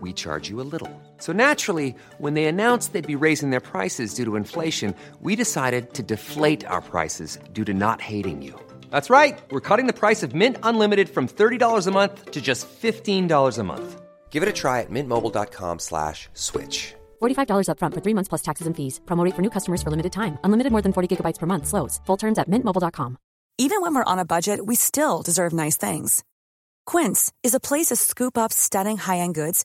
we charge you a little. So naturally, when they announced they'd be raising their prices due to inflation, we decided to deflate our prices due to not hating you. That's right. We're cutting the price of Mint Unlimited from $30 a month to just $15 a month. Give it a try at mintmobile.com slash switch. $45 upfront for three months plus taxes and fees. Promo rate for new customers for limited time. Unlimited more than 40 gigabytes per month. Slows. Full terms at mintmobile.com. Even when we're on a budget, we still deserve nice things. Quince is a place to scoop up stunning high-end goods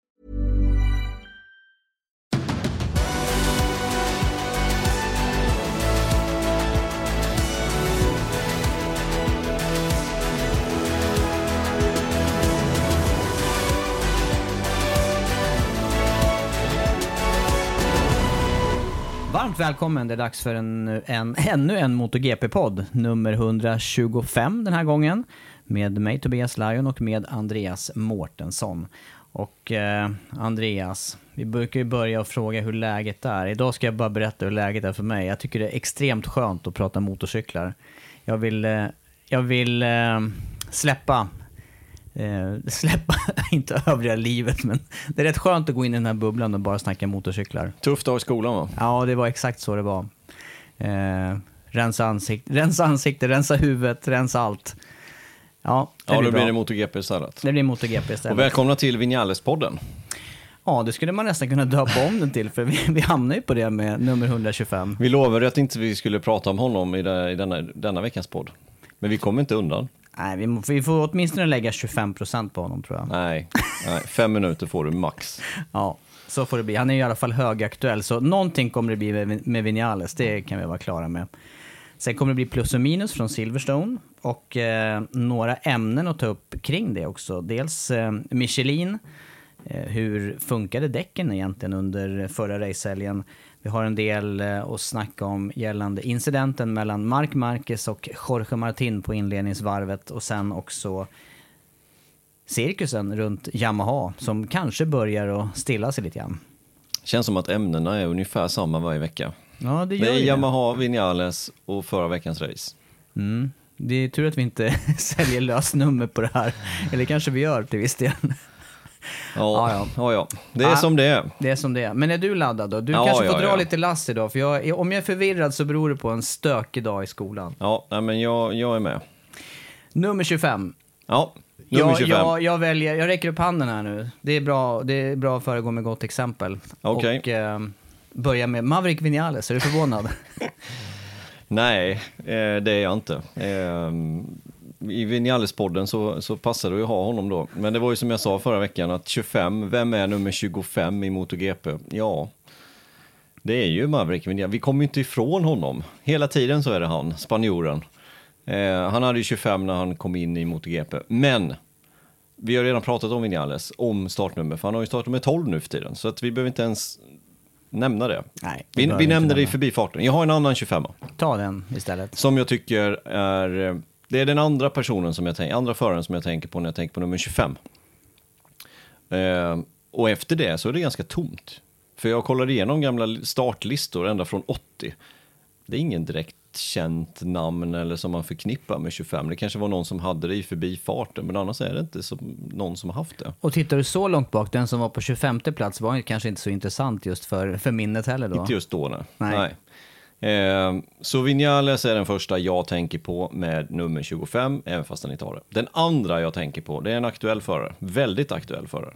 Varmt välkommen, det är dags för en, en, ännu en MotoGP-podd, nummer 125 den här gången. Med mig Tobias Lajon och med Andreas Mårtensson. Och eh, Andreas, vi brukar ju börja och fråga hur läget är. Idag ska jag bara berätta hur läget är för mig. Jag tycker det är extremt skönt att prata motorcyklar. Jag vill, eh, jag vill eh, släppa eh, släppa, inte övriga livet, men det är rätt skönt att gå in i den här bubblan och bara snacka motorcyklar. Tuff dag i skolan va? Ja, det var exakt så det var. Eh, rensa, ansikt, rensa ansikte, rensa huvudet, rensa allt. Ja, det Ja, blir då blir bra. det MotoGP istället. det blir MotoGP istället. Och välkomna till Vinales-podden. Ja, det skulle man nästan kunna döpa om den till, för vi, vi hamnar ju på det med nummer 125. Vi lovade att inte vi skulle prata om honom i, det, i denna, denna veckans podd. Men vi kommer inte undan. Nej, vi, må- vi får åtminstone lägga 25% på honom tror jag. Nej, nej, fem minuter får du max. Ja, så får det bli. Han är i alla fall högaktuell, så någonting kommer det bli med, med Vinales, det kan vi vara klara med. Sen kommer det bli plus och minus från Silverstone och eh, några ämnen att ta upp kring det också. Dels eh, Michelin, eh, hur funkade däcken egentligen under förra racehelgen? Vi har en del eh, att snacka om gällande incidenten mellan Marc Marquez och Jorge Martin på inledningsvarvet och sen också cirkusen runt Yamaha som kanske börjar att stilla sig lite grann. Känns som att ämnena är ungefär samma varje vecka. Ja, det gör Det är Yamaha, Vinales och förra veckans race. Mm. Det är tur att vi inte säljer lösnummer på det här. Eller kanske vi gör till viss del. Ja, Ja, ja. ja. Det är Ja. som det är. Det är som det är. Men är du laddad då? Du Ja, kanske får dra lite lass idag. För jag, om jag är förvirrad så beror det på en stökig dag i skolan. Ja, men jag, jag är med. Nummer 25. Ja, nummer Jag, 25. jag, jag, väljer, jag räcker upp handen här nu. Det är bra, det är bra att föregå med gott exempel. Okej. Och eh, börja med Maverick Vinales. Är du förvånad? Nej, eh, det är jag inte. Eh, I Vinales-podden så, så passar det att ha honom då. Men det var ju som jag sa förra veckan att 25, vem är nummer 25 i MotoGP? Ja, det är ju Maverick Vinales. Vi kommer ju inte ifrån honom. Hela tiden så är det han, spanjoren. Eh, han hade ju 25 när han kom in i MotoGP. Men vi har redan pratat om Vinales, om startnummer, för han har ju startnummer 12 nu för tiden. Så att vi behöver inte ens nämna det. Nej, Vi, vi nämnde det i förbifarten. Jag har en annan 25 Ta den istället. som jag tycker är, eh, det är den andra personen som jag tänker, andra föraren som jag tänker på när jag tänker på nummer 25. Eh, och efter det så är det ganska tomt. För jag kollade igenom gamla startlistor ända från 80. Det är ingen direkt känt namn eller som man förknippar med 25. Det kanske var någon som hade det i förbifarten, men annars är det inte så, någon som har haft det. Och tittar du så långt bak, den som var på 25 plats var kanske inte så intressant just för, för minnet heller då. Inte just då, nej. Nej. nej. Eh, så Vinales är den första jag tänker på med nummer 25, även fast han inte har det. Den andra jag tänker på, det är en aktuell förare. Väldigt aktuell förare.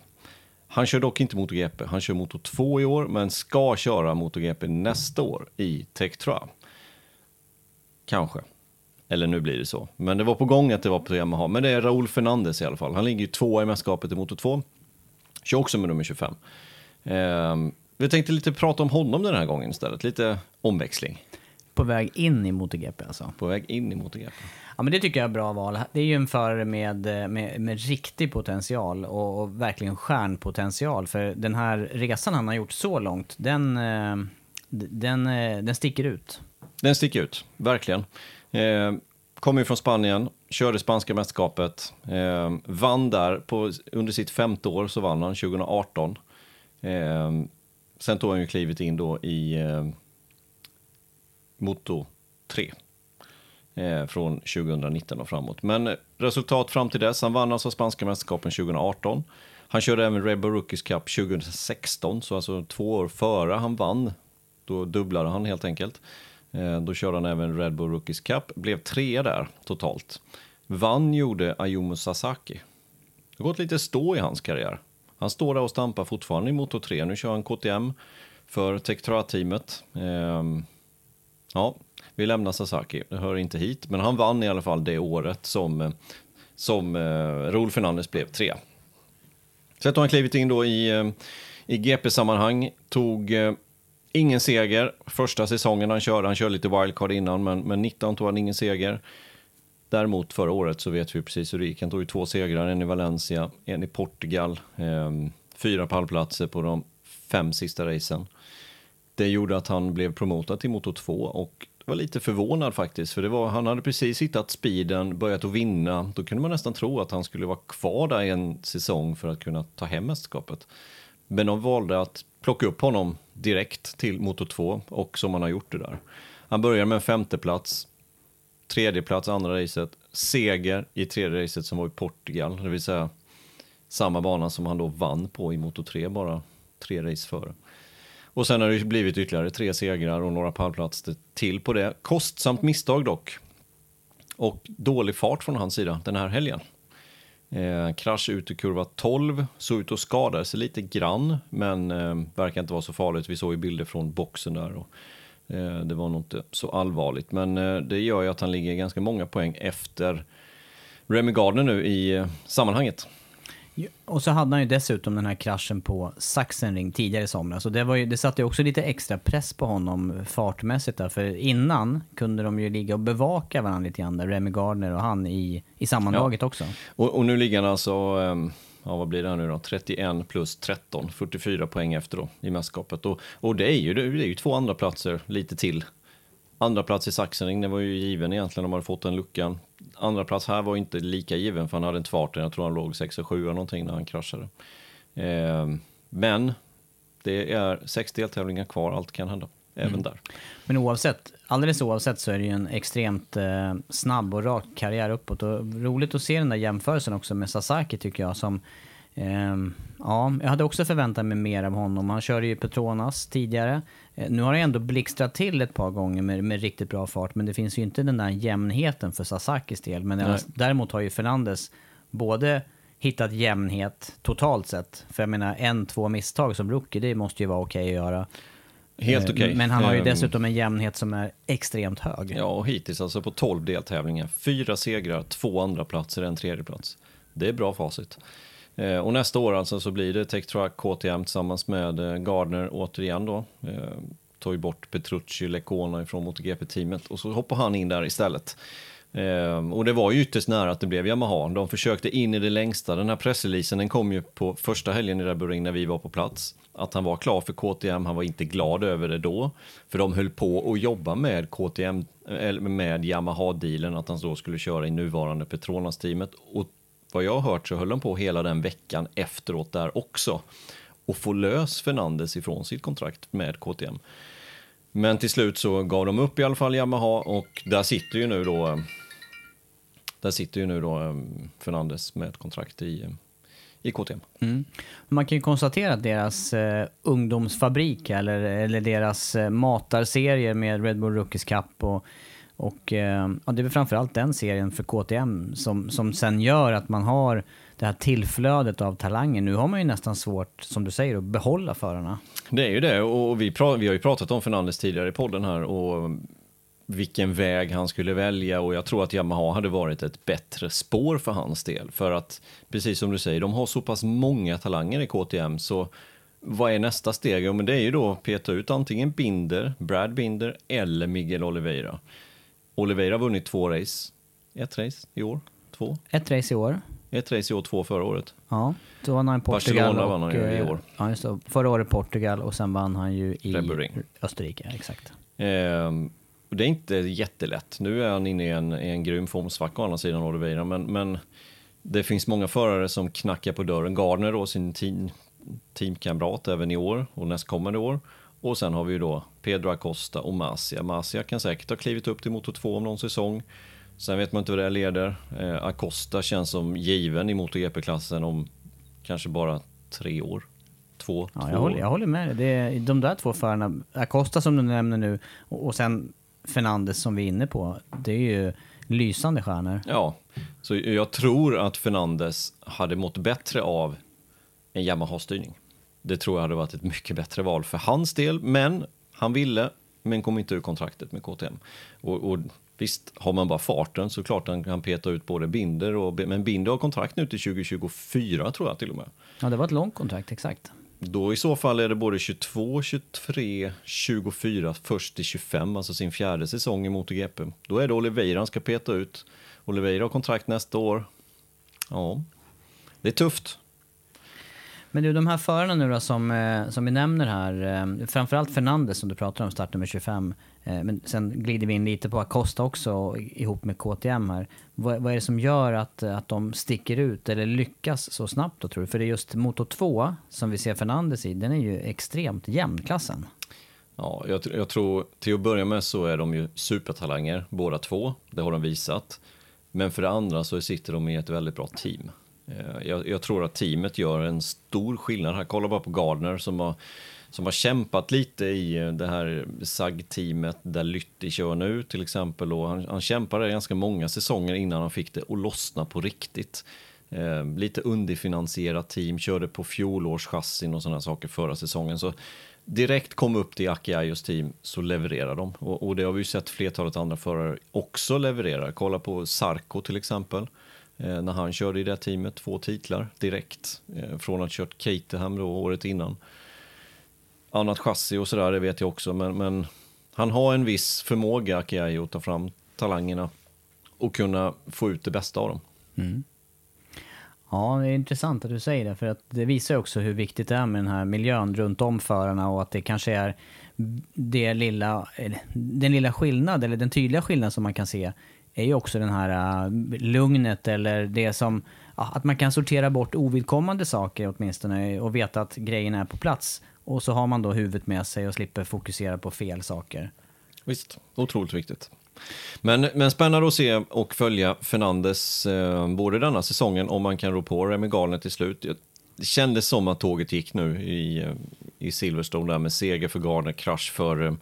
Han kör dock inte MotoGP. Han kör Moto 2 i år, men ska köra MotoGP nästa år i Tektra. Kanske. Eller nu blir det så. Men det var på gång att det var på Yamaha. Men det är Raúl Fernandez i alla fall. Han ligger ju tvåa i mästerskapet i Moto 2. Kör också med nummer 25. Eh, vi tänkte lite prata om honom den här gången istället. Lite omväxling. På väg in i MotoGP alltså. På väg in i MotoGP. Ja men det tycker jag är bra val. Det är ju en förare med, med, med riktig potential och, och, verkligen stjärnpotential. För den här resan han har gjort så långt, den, eh, den, eh, den sticker ut. Den sticker ut, verkligen. Eh, kommer ju från Spanien, körde spanska mästerskapet, eh, vann där, på, under sitt femte år så vann han 2018. Eh, sen tog han ju klivet in då i eh, Moto 3 eh, från 2019 och framåt. Men resultat fram till dess, han vann alltså spanska mästerskapen 2018. Han körde även Red Bull Rookies Cup 2016, så alltså två år före han vann. Då dubblade han helt enkelt. Eh, då körde han även Red Bull Rookies Cup, blev tre där totalt. Vann gjorde Ayumu Sasaki. Det har gått lite stå i hans karriär. Han står där och stampar fortfarande i motor 3. Nu kör han KTM för Tektra-teamet. Ehm, ja, vi lämnar Sasaki, det hör inte hit. Men han vann i alla fall det året som, eh, som eh, Raúl Fernandez blev tre. Sen tog han klivit in då i, eh, i GP-sammanhang, tog eh, ingen seger första säsongen han körde. Han körde lite wildcard innan, men, men 19 tog han ingen seger. Däremot förra året så vet vi precis hur det gick. Han tog ju två segrar, en i Valencia, en i Portugal. Eh, fyra pallplatser på de fem sista racen. Det gjorde att han blev promotad till Moto 2 och var lite förvånad faktiskt, för det var, han hade precis hittat speeden, börjat att vinna. Då kunde man nästan tro att han skulle vara kvar där i en säsong för att kunna ta hem mästerskapet. Men de valde att plocka upp honom direkt till Moto 2 och som han har gjort det där. Han börjar med en femteplats, tredje plats andra racet, seger i tredje racet som var i Portugal, det vill säga samma bana som han då vann på i Moto 3 bara tre race före. Och sen har det blivit ytterligare tre segrar och några pallplatser till på det. Kostsamt misstag dock. Och dålig fart från hans sida den här helgen. Eh, krasch ut i kurva 12, såg ut att skada sig lite grann, men eh, verkar inte vara så farligt. Vi såg ju bilder från boxen där och det var nog inte så allvarligt. Men eh, det gör ju att han ligger ganska många poäng efter Remy Gardner nu i eh, sammanhanget. Och så hade han ju dessutom den här kraschen på Sachsenring tidigare i somras. Och det, var ju, det satte ju också lite extra press på honom fartmässigt där. För innan kunde de ju ligga och bevaka varandra lite grann där, Remy Gardner och han i, i sammanlaget ja. också. Och, och, nu ligger han alltså, ehm, ja vad blir det nu då, 31 plus 13, 44 poäng efter då i mästerskapet. Och, och det är ju, det är ju två andra platser lite till Andra plats i Sachsenring, det var ju given egentligen om man hade fått den luckan. Andra plats här var inte lika given för han hade inte farten. Jag tror han låg 6 och 7 eller någonting när han kraschade. Eh, men det är sex deltävlingar kvar, allt kan hända. Även mm. där. Men oavsett, alldeles oavsett så är det ju en extremt eh, snabb och rak karriär uppåt. Och roligt att se den där jämförelsen också med Sasaki tycker jag. Som, eh, ja, jag hade också förväntat mig mer av honom. Han körde ju Petronas tidigare. Eh, nu har det ändå blixtrat till ett par gånger med, med, riktigt bra fart, men det finns ju inte den där jämnheten för Sasakis del. Men Nej. däremot har ju Fernandes både hittat jämnhet totalt sett. För jag menar, en, två misstag som rookie, det måste ju vara okej okay att göra. Helt eh, okej. Okay. Men han har ju ehm. dessutom en jämnhet som är extremt hög. Ja, och hittills alltså på 12 deltävlingar. Fyra segrar, två andra platser, en tredje plats. Det är bra facit. Eh, och nästa år alltså så blir det Tech Truck KTM tillsammans med eh, Gardner återigen då. Tar ju bort Petrucci, Lecona från MotoGP-teamet och så hoppar han in där istället. Eh, och det var ju ytterst nära att det blev Yamaha. De försökte in i det längsta. Den här pressreleasen den kom ju på första helgen i Red Bull Ring när vi var på plats. Att han var klar för KTM, han var inte glad över det då. För de höll på att jobba med KTM, eller med Yamaha-dealen, att han då skulle köra i nuvarande Petronas-teamet. Och vad jag har hört så höll de på hela den veckan efteråt där också och få lös Fernandes ifrån sitt kontrakt med KTM. Men till slut så gav de upp i alla fall Yamaha och där sitter ju nu då där sitter ju nu då eh, Fernandes med ett kontrakt i, eh, i KTM. Mm. Man kan ju konstatera att deras eh, ungdomsfabrik eller, eller deras eh, matarserier med Red Bull Rookies Cup och och eh, ja, det är väl framförallt den serien för KTM som, som sen gör att man har det här tillflödet av talanger. Nu har man ju nästan svårt, som du säger, att behålla förarna. Det är ju det och vi, vi har ju pratat om Fernandes tidigare i podden här och vilken väg han skulle välja och jag tror att Yamaha hade varit ett bättre spår för hans del. För att, precis som du säger, de har så pass många talanger i KTM så vad är nästa steg? Jo, men det är ju då att peta ut antingen Binder, Brad Binder eller Miguel Oliveira. Oliveira har vunnit två race. Ett race i år, två. Ett race i år. Ett race i år, två förra året. Ja, då vann han i Portugal. Barcelona vann han ju i eh, år. Ja, just det. Förra året Portugal och sen vann han ju i. Österrike. Exakt. Ehm, och det är inte jättelätt. Nu är han inne i en, i en grym formsvacka å andra sidan Oliveira, men, men det finns många förare som knackar på dörren. Gardner då, sin team, teamkamrat även i år och nästkommande år. Och sen har vi ju då Pedro Acosta och Masia. Masia kan säkert ha klivit upp till Moto 2 om någon säsong. Sen vet man inte vad det leder. Eh, Acosta känns som given i MotoGP-klassen om kanske bara tre år. Två, Ja, två jag, håller, jag håller med dig. Det är de där två förarna, Acosta som du nämner nu och, och sen Fernandes som vi är inne på. Det är ju lysande stjärnor. Ja, så jag tror att Fernandes hade mått bättre av en Yamaha-styrning. Det tror jag hade varit ett mycket bättre val för hans del, men han ville, men kom inte ur kontraktet med KTM. Och, och visst, har man bara farten så klart han kan peta ut både Binder och, men Binder har kontrakt nu till 2024 tror jag till och med. Ja, det var ett långt kontrakt, exakt. Då i så fall är det både 22, 23, 24, först till 25, alltså sin fjärde säsong i MotoGP. Då är det Oliveira han ska peta ut. Oliveira har kontrakt nästa år. Ja, det är tufft. Men du, de här förarna nu då som, eh, som vi nämner här, eh, framförallt Fernandes som du pratar om, startnummer 25. Eh, men sen glider vi in lite på Acosta också ihop med KTM här. Vad, vad är det som gör att, att de sticker ut eller lyckas så snabbt då tror du? För det är just Moto 2 som vi ser Fernandes i, den är ju extremt jämn klassen. Ja, jag, jag tror till att börja med så är de ju supertalanger båda två. Det har de visat. Men för det andra så sitter de i ett väldigt bra team. Eh, jag, jag tror att teamet gör en stor skillnad här. Kolla bara på Gardner som har, som har kämpat lite i eh, det här SAG-teamet där Lytti kör nu till exempel. Och han, han kämpade ganska många säsonger innan han fick det att lossna på riktigt. Eh, lite underfinansierat team, körde på fjolårschassin och sådana saker förra säsongen. Så direkt kom upp till Aki Ayos team så levererar de. Och, och det har vi ju sett flertalet andra förare också leverera. Kolla på Sarko till exempel. Eh, när han körde i det teamet, två titlar direkt. Eh, från att ha kört Caterham då året innan. Annat chassi och sådär, det vet jag också. Men, men han har en viss förmåga, Akiayo, att ta fram talangerna och kunna få ut det bästa av dem. Mm. Ja, det är intressant att du säger det, för att det visar också hur viktigt det är med den här miljön runt om förarna och att det kanske är det lilla, den lilla skillnad, eller den tydliga skillnad som man kan se, är ju också den här äh, lugnet eller det som, att man kan sortera bort ovidkommande saker åtminstone och veta att grejerna är på plats. Och så har man då huvudet med sig och slipper fokusera på fel saker. Visst, otroligt viktigt. Men, men spännande att se och följa Fernandes eh, både denna säsongen om man kan rå på Remy Gardner till slut. Det kändes som att tåget gick nu i, eh, i Silverstone där med seger för Gardner, krasch för, eh,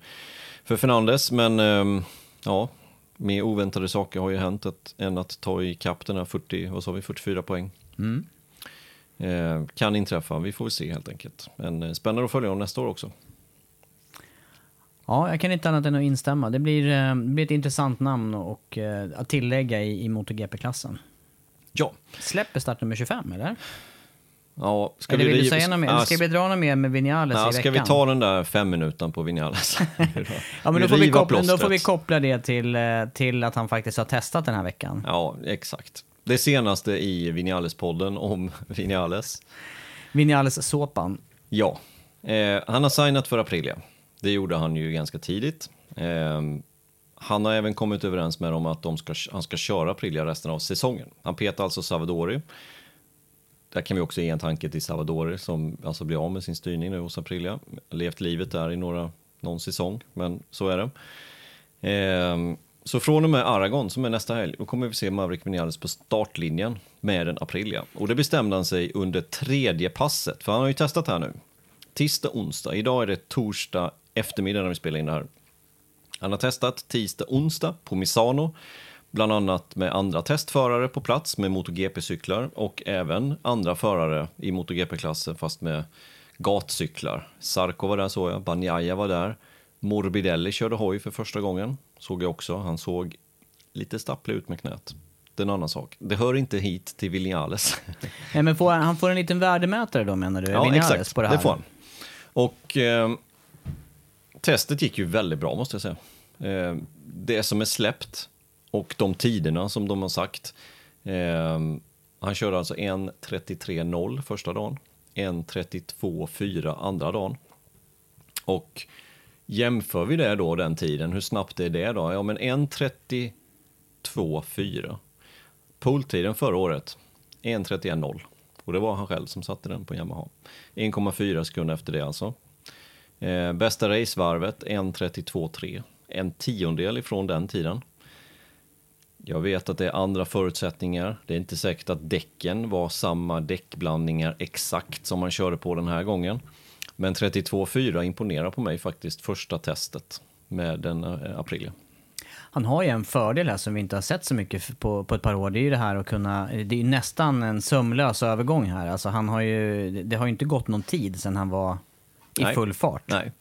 för Fernandes. Men eh, ja, mer oväntade saker har ju hänt att, än att ta i kapp den här 40, vad sa vi, 44 poäng. Eh, kan inträffa, vi får se helt enkelt. Men eh, spännande att följa om nästa år också. Ja, jag kan inte annat än att instämma. Det blir, eh, det blir ett intressant namn och, eh, att tillägga i, i MotoGP-klassen. Ja, Släpper startnummer 25, eller? ja ska eller vill du riva- säga något mer? Ska vi dra något mer med Vinales Ja, i ska veckan? vi ta den där fem minuten på Vinales? Ja, men då får, vi koppla, då får vi koppla det till, till att han faktiskt har testat den här veckan. Ja, exakt. Det senaste i Vinales-podden om Vinales. Vinales-såpan. Ja, eh, han har signat för Aprilia. Det gjorde han ju ganska tidigt. Eh, han har även kommit överens med dem att de ska, han ska köra Aprilia resten av säsongen. Han petar alltså Savadori. Där kan vi också ge en tanke till Savadori som alltså blir av med sin styrning nu hos Aprilia. Levt livet där i några, någon säsong, men så är det. Ehm, så från och med Aragon, som är nästa helg, då kommer vi se Maverick Vinales på startlinjen med en Aprilia. Och det bestämde han sig under tredje passet, för han har ju testat här nu. Tisdag, onsdag. Idag är det torsdag eftermiddag när vi spelar in det här. Han har testat tisdag, onsdag på Misano, bland annat med andra testförare på plats med MotoGP-cyklar och även andra förare i MotoGP-klassen fast med gatcyklar. Sarko var där såg jag, Banjaya var där, Morbidelli körde hoj för första gången, såg jag också. Han såg lite stapplig ut med knät. Det är en annan sak. Det hör inte hit till Vinales. Nej, men får han, han får en liten värdemätare då menar du? Vinales, på det, här. det får han. Och eh, testet gick ju väldigt bra måste jag säga. Eh, det som är släppt och de tiderna som de har sagt. Eh, han körde alltså 1.33.0 första dagen, 1.32.4 andra dagen. Och jämför vi det då, den tiden, hur snabbt är det då? Ja, men 1.32.4. Pooltiden förra året, 1.31.0. Och det var han själv som satte den på Yamaha. 1,4 sekunder efter det alltså. Eh, bästa racevarvet 1.32.3. En tiondel ifrån den tiden. Jag vet att det är andra förutsättningar. Det är inte säkert att däcken var samma däckblandningar exakt som man körde på den här gången. Men 32.4 imponerar på mig faktiskt första testet med den eh, Aprilia. Han har ju en fördel här som vi inte har sett så mycket på, på ett par år. Det är ju det här att kunna, det är nästan en sömlös övergång här. Alltså han har ju, det har ju inte gått någon tid sedan han var i Nej. full fart. Nej.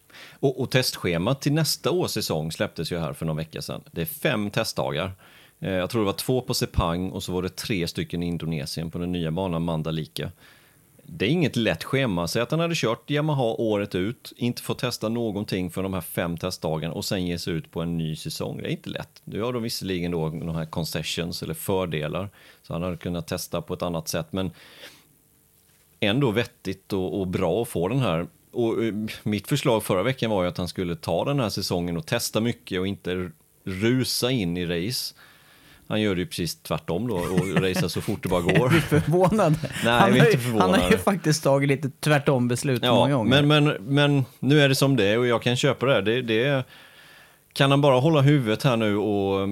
Och, och testschemat till nästa års säsong släpptes ju här för någon vecka sedan. Det är fem testdagar. Eh, Jag tror det var två på Sepang och så var det tre stycken i Indonesien på den nya banan Mandalika. Det är inget lätt schema. Säg att han hade kört Yamaha året ut, inte fått testa någonting för de här fem testdagarna och sen ge sig ut på en ny säsong. Det är inte lätt. Nu har de visserligen då de här concessions eller fördelar, så han hade kunnat testa på ett annat sätt. Men ändå vettigt och, och bra att få den här. Och eh, mitt förslag förra veckan var ju att han skulle ta den här säsongen och testa mycket och inte rusa in i race. Han gör ju precis tvärtom då och racear så fort det bara går. Förvånad. Nej, han, är inte han har ju faktiskt tagit lite tvärtom beslut många Ja, gånger. men, men, men nu är det som det är och jag kan köpa det. här. det, det kan han bara hålla huvudet här nu och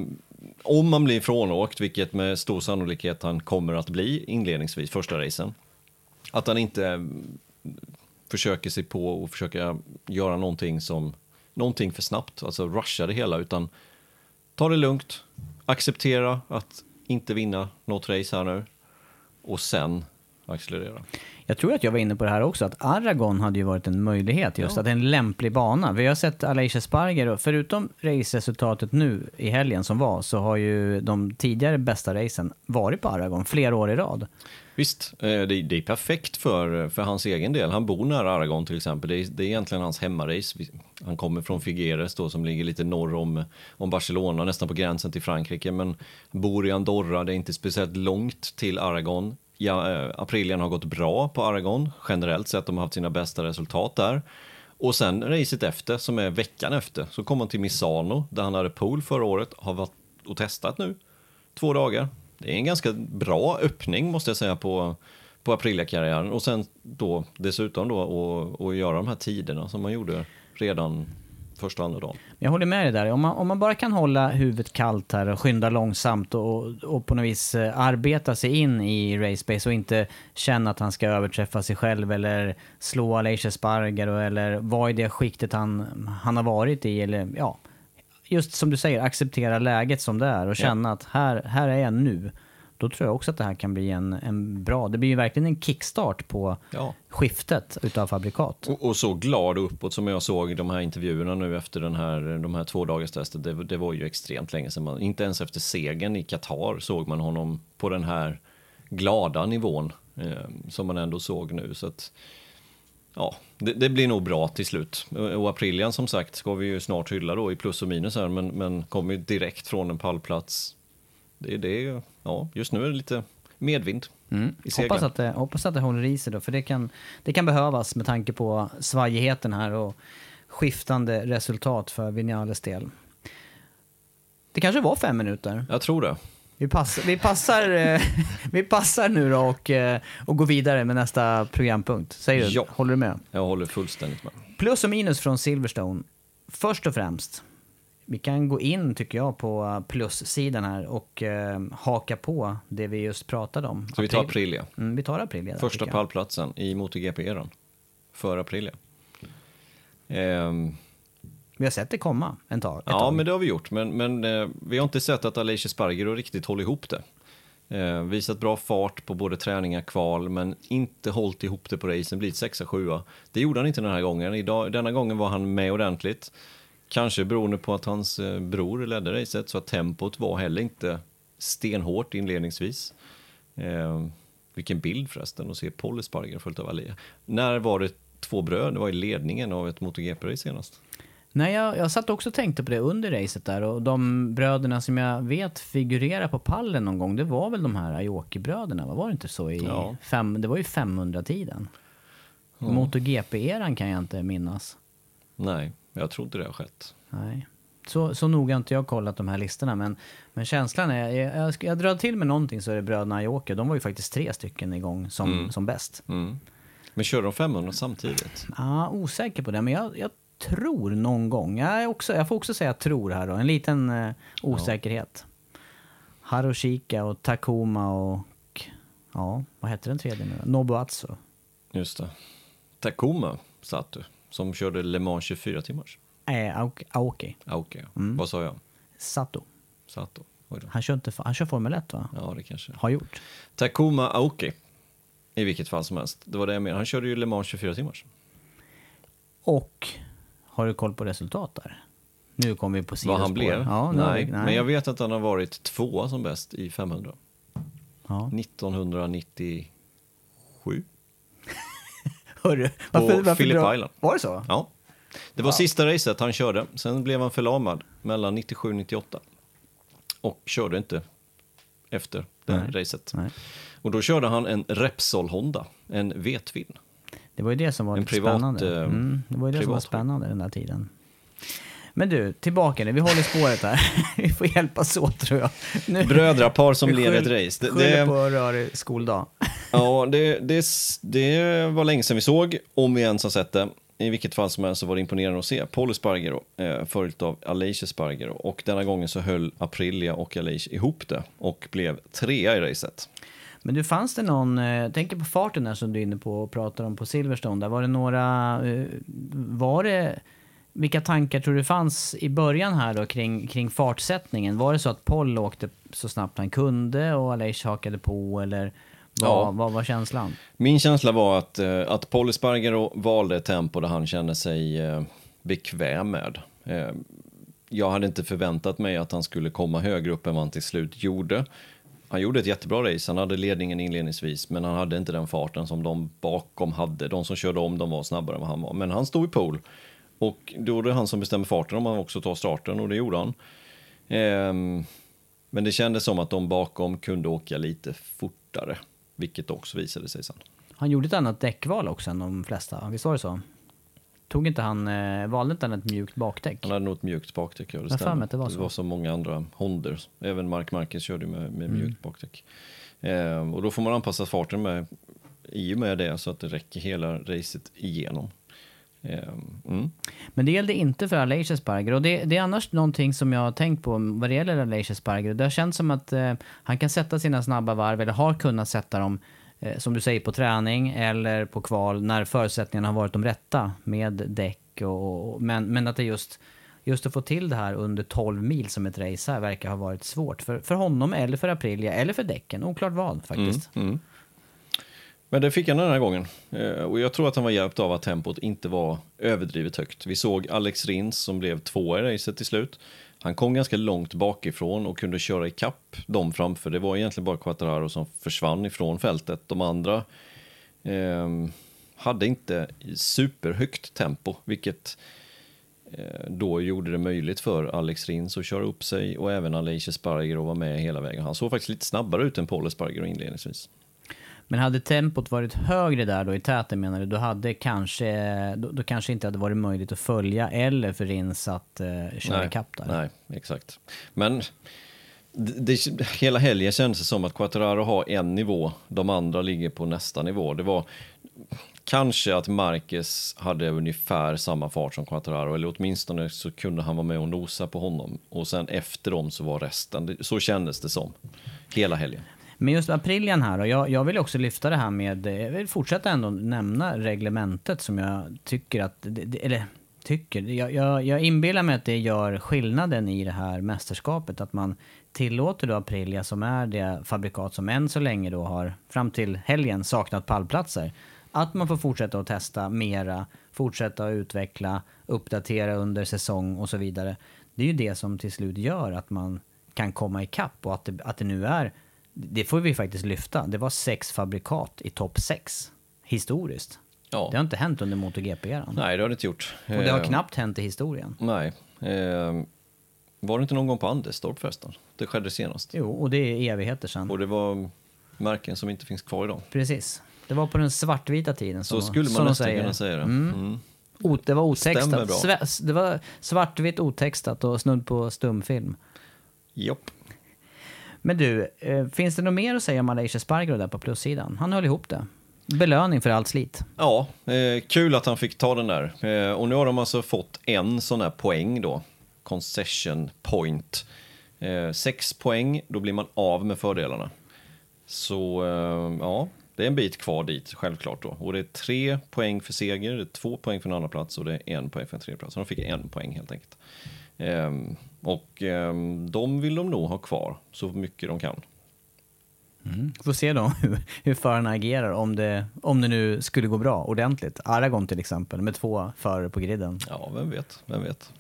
om man blir frånåkt, vilket med stor sannolikhet han kommer att bli inledningsvis, första racen, att han inte mm, försöker sig på och försöka göra någonting som någonting för snabbt, alltså rusha det hela, utan ta det lugnt, acceptera att inte vinna något race här nu och sen accelerera. Jag tror att jag var inne på det här också, att Aragon hade ju varit en möjlighet just, att det är en lämplig bana. Vi har sett Alicia Sparger, och förutom raceresultatet nu i helgen som var, så har ju de tidigare bästa racen varit på Aragon flera år i rad. Visst, eh, det, det är perfekt för, för hans egen del. Han bor nära Aragon till exempel. Det är, det är egentligen hans hemmarace. Han kommer från Figueres då, som ligger lite norr om, om Barcelona, nästan på gränsen till Frankrike. Men bor i Andorra, det är inte speciellt långt till Aragon. Ja, eh, Aprilian har gått bra på Aragon, generellt sett. De har haft sina bästa resultat där. Och sen racet efter, som är veckan efter, så kom han till Misano, där han hade pool förra året, har varit och testat nu två dagar. Det är en ganska bra öppning måste jag säga på, på Aprilia-karriären. Och sen då dessutom då att göra de här tiderna som man gjorde redan första och andra dagen. Jag håller med dig där. Om man, om man bara kan hålla huvudet kallt här och skynda långsamt och, och på något vis eh, arbeta sig in i racepace och inte känna att han ska överträffa sig själv eller slå Alicia Sparger eller vara i det skiktet han, han har varit i. Eller, ja, just som du säger, acceptera läget som det är och känna att här, här är jag nu. Då tror jag också att det här kan bli en, en bra, det blir ju verkligen en kickstart på Ja. skiftet utav fabrikat. Och, och så glad uppåt som jag såg i de här intervjuerna nu efter den här, de här två dagars testet. Det, det var ju extremt länge sedan. Man, inte ens efter segern i Qatar såg man honom på den här glada nivån eh, som man ändå såg nu. Så att, ja, det, det blir nog bra till slut. Och- Aprilian som sagt ska vi ju snart hylla då i plus och minus här, men, men kommer ju direkt från en pallplats. Det är det, ja, just nu är det lite medvind seglen. Hoppas att, det, hoppas att det håller i sig då, för det kan, det kan behövas med tanke på svajigheten här och skiftande resultat för Vinales del. Det kanske var fem minuter. Jag tror det. Vi, pass, vi, passar, eh, vi passar nu då och, eh, och går vidare med nästa programpunkt. Säger du? Ja. Håller du med? Jag håller fullständigt med. Plus och minus från Silverstone. Först och främst, vi kan gå in tycker jag på plussidan här och eh, haka på det vi just pratade om. Så vi tar April- Aprilia. Mm, vi tar Aprilia. där, Första pallplatsen i MotoGP-eran. För Aprilia. Ehm, Vi har sett det komma en tag. ja, tag. men det har vi gjort. Men, men eh, vi har inte sett att Alicia Sparger riktigt håller ihop det. Eh, visat bra fart på både träningar, kval, men inte hållit ihop det på racen, blivit sexa, sjua. Det gjorde han inte den här gången. Idag, denna gången var han med ordentligt. Kanske beroende på att hans eh, bror ledde racet, så att tempot var heller inte stenhårt inledningsvis. Eh, vilken bild förresten, att se Paul Espargaro följt av Ali. När var det två bröder var i ledningen av ett MotoGP-race senast? Nej, jag, jag satt också och tänkte på det under racet där och de bröderna som jag vet figurerar på pallen någon gång, det var väl de här Aoki-bröderna, var det inte så? I Ja. fem, det var ju 500-tiden. MotoGP-eran kan jag inte minnas. Nej, jag tror inte det har skett. Nej. Så, så noga har inte jag kollat de här listorna, men, men känslan är... Jag, jag, jag drar till med någonting så är det bröderna Aoki. De var ju faktiskt tre stycken igång som, som bäst. Mm. Men kör de 500 samtidigt? Ja, osäker på det, men jag, jag tror någon gång. Jag, också, jag får också säga tror här då. En liten eh, osäkerhet. Harushika och Takuma och... Ja, vad hette den tredje nu? Nobuatsu. Just det. Takuma satt du, som körde Le Mans 24 timmars. Eh, Aoki. Aoki. Ah, Okej, vad sa jag? Sato. Sato. Han kör, inte, han kör Formel 1 va? Ja, det kanske. Har gjort. Takuma Aoki. I vilket fall som helst. Det var det jag menade. Han körde ju Le Mans 24 timmars. Och har du koll på resultat där? Nu kommer vi på Vad sidospår. han blev? Ja, nej, vi- men jag vet att han har varit tvåa som bäst i 500. Ja. 1997. Hörru, Phillip drar- Island. Var det så? Ja. Det var sista racet han körde. Sen blev han förlamad mellan 97 och 98. Och körde inte efter det Nej. racet. Nej. Och då körde han en Repsol Honda, en V-twin. Det var ju det som var En lite privat, spännande. eh, Mm, det var ju det som var spännande den där tiden. Men du, tillbaka nu. Vi håller spåret här. vi får hjälpas åt tror jag. Nu, Brödrapar som vi leder ett race. Det, Skyller det, på rörig skoldag. ja, det, det, det var länge sedan vi såg, om vi ens har sett det. I vilket fall som helst så var det imponerande att se Paul Espargaro eh, följt av Aleix Espargaro. Och denna gången så höll Aprilia och Aleix ihop det och blev trea i racet. Men du, fanns det någon, eh, jag tänker på farten där som du är inne på och pratar om på Silverstone. Där var det några, eh, var det, vilka tankar tror du fanns i början här då kring, kring fartsättningen? Var det så att Paul åkte så snabbt han kunde och Aleix hakade på eller vad, Ja. vad var känslan? Min känsla var att, eh, att Paul Espargaro valde ett tempo där han kände sig bekväm med. Jag hade inte förväntat mig att han skulle komma högre upp än vad han till slut gjorde. Han gjorde ett jättebra race, han hade ledningen inledningsvis, men han hade inte den farten som de bakom hade. De som körde om, de var snabbare än vad han var. Men han stod i pole. Och då är det han som bestämmer farten om han också tar starten, och det gjorde han. Ehm, men det kändes som att de bakom kunde åka lite fortare, vilket också visade sig sen. Han gjorde ett annat däckval också än de flesta, visst var det så? Tog inte han, eh, valde inte han ett mjukt bakdäck? Han hade nog ett mjukt bakdäck, ja, det stämmer. det var så. så många andra Hondor. Även Mark Marquez körde med, med Mm. mjukt bakdäck. Ehm, och då får man anpassa farten med, i och med det så att det räcker hela racet igenom. Ehm, mm. Men det gällde inte för Aleix Espargaro. Och det, det är annars någonting som jag har tänkt på vad det gäller Aleix Espargaro. Det har känts som att eh, han kan sätta sina snabba varv, eller har kunnat sätta dem, eh, Eh, som du säger, på träning eller på kval när förutsättningarna har varit de rätta med däck. Och, och, men, men att det just, just att få till det här under 12 mil som ett race här verkar ha varit svårt för, för honom eller för Aprilia eller för däcken. Oklart vad faktiskt. Mm. mm. Men det fick han den här gången. Eh, och jag tror att han var hjälpt av att tempot inte var överdrivet högt. Vi såg Alex Rins som blev tvåa i racet till slut. Han kom ganska långt bakifrån och kunde köra i kapp dem framför. Det var egentligen bara Quattararo som försvann ifrån fältet. De andra eh, hade inte superhögt tempo, vilket eh, då gjorde det möjligt för Alex Rins att köra upp sig och även Aleix Espargaro var med hela vägen. Han såg faktiskt lite snabbare ut än Paul Espargaro inledningsvis. Men hade tempot varit högre där då i täten menar du, då hade kanske, då, då kanske inte hade varit möjligt att följa eller för Rins att eh, köra ikapp där. Nej, exakt. Men det, det, hela helgen kändes det som att Quattararo har en nivå, de andra ligger på nästa nivå. Det var kanske att Marquez hade ungefär samma fart som Quattararo, eller åtminstone så kunde han vara med och nosa på honom. Och sen efter dem så var resten, så kändes det som. Hela helgen. Men just Aprilian här och jag, jag vill också lyfta det här med, eh, jag vill fortsätta ändå nämna reglementet som jag tycker att, eller tycker, jag, jag, jag inbillar mig att det gör skillnaden i det här mästerskapet. Att man tillåter då Aprilia som är det fabrikat som än så länge då har, fram till helgen, saknat pallplatser. Att man får fortsätta att testa mera, fortsätta att utveckla, uppdatera under säsong och så vidare. Det är ju det som till slut gör att man kan komma ikapp och att det, att det nu är, det får vi faktiskt lyfta, det var sex fabrikat i topp sex historiskt. Ja. Det har inte hänt under MotoGP-eran. Nej, det har det inte gjort. Och det har Eh, knappt hänt i historien. Nej. Eh, var det inte någon gång på Anderstorp förresten? Det skedde senast. Jo, och det är evigheter sedan. Och det var märken som inte finns kvar idag. Precis. Det var på den svartvita tiden. Så som, skulle man nästan säger. kunna säga det. Mm. Mm. O, det var otextat. Sve- Det var svartvitt otextat och snudd på stumfilm. Jopp. Men du, eh, finns det något mer att säga om Malaysia Spargo där på plussidan? Han höll ihop det. Belöning för allt slit. Ja, eh, kul att han fick ta den där. Eh, och nu har de alltså fått en sån här poäng då. Concession point. Eh, sex poäng, då blir man av med fördelarna. Så eh, ja, det är en bit kvar dit, självklart då. Och det är tre poäng för seger, det är två poäng för en andra plats och det är en poäng för en tredje plats. Så de fick en poäng helt enkelt. Ehm, och ehm, de vill de nog ha kvar så mycket de kan. Får se då hur, hur förarna agerar om det, om det nu skulle gå bra ordentligt. Aragon till exempel med två förare på griden. Ja, vem vet, vem vet.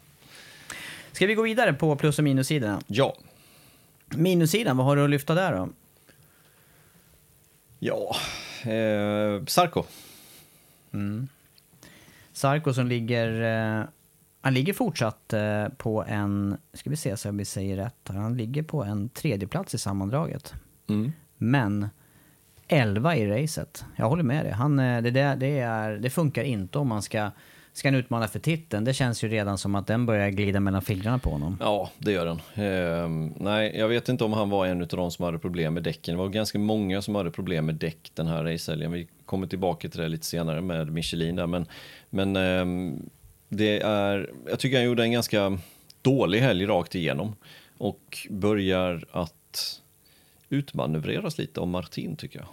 Ska vi gå vidare på plus och minussidorna? Ja, Minussidan, vad har du att lyfta där då? ja, eh, Sarko. Sarko som ligger... Han ligger fortsatt eh, på en... Ska vi se så jag säger rätt. Han ligger på en tredje plats i sammandraget. Mm. Men 11 i racet. Jag håller med dig. Han, eh, det, det, det, är, det funkar inte om man ska, ska han utmana för titeln. Det känns ju redan som att den börjar glida mellan fingrarna på honom. Ja, det gör den. Ehm, nej, jag vet inte om han var en av de som hade problem med däcken. Det var ganska många som hade problem med däck den här racehelgen. Vi kommer tillbaka till det lite senare med Michelin där. Men, men ehm, det är, jag tycker han gjorde en ganska dålig helg rakt igenom. Och börjar att utmanövreras lite av Martin tycker jag.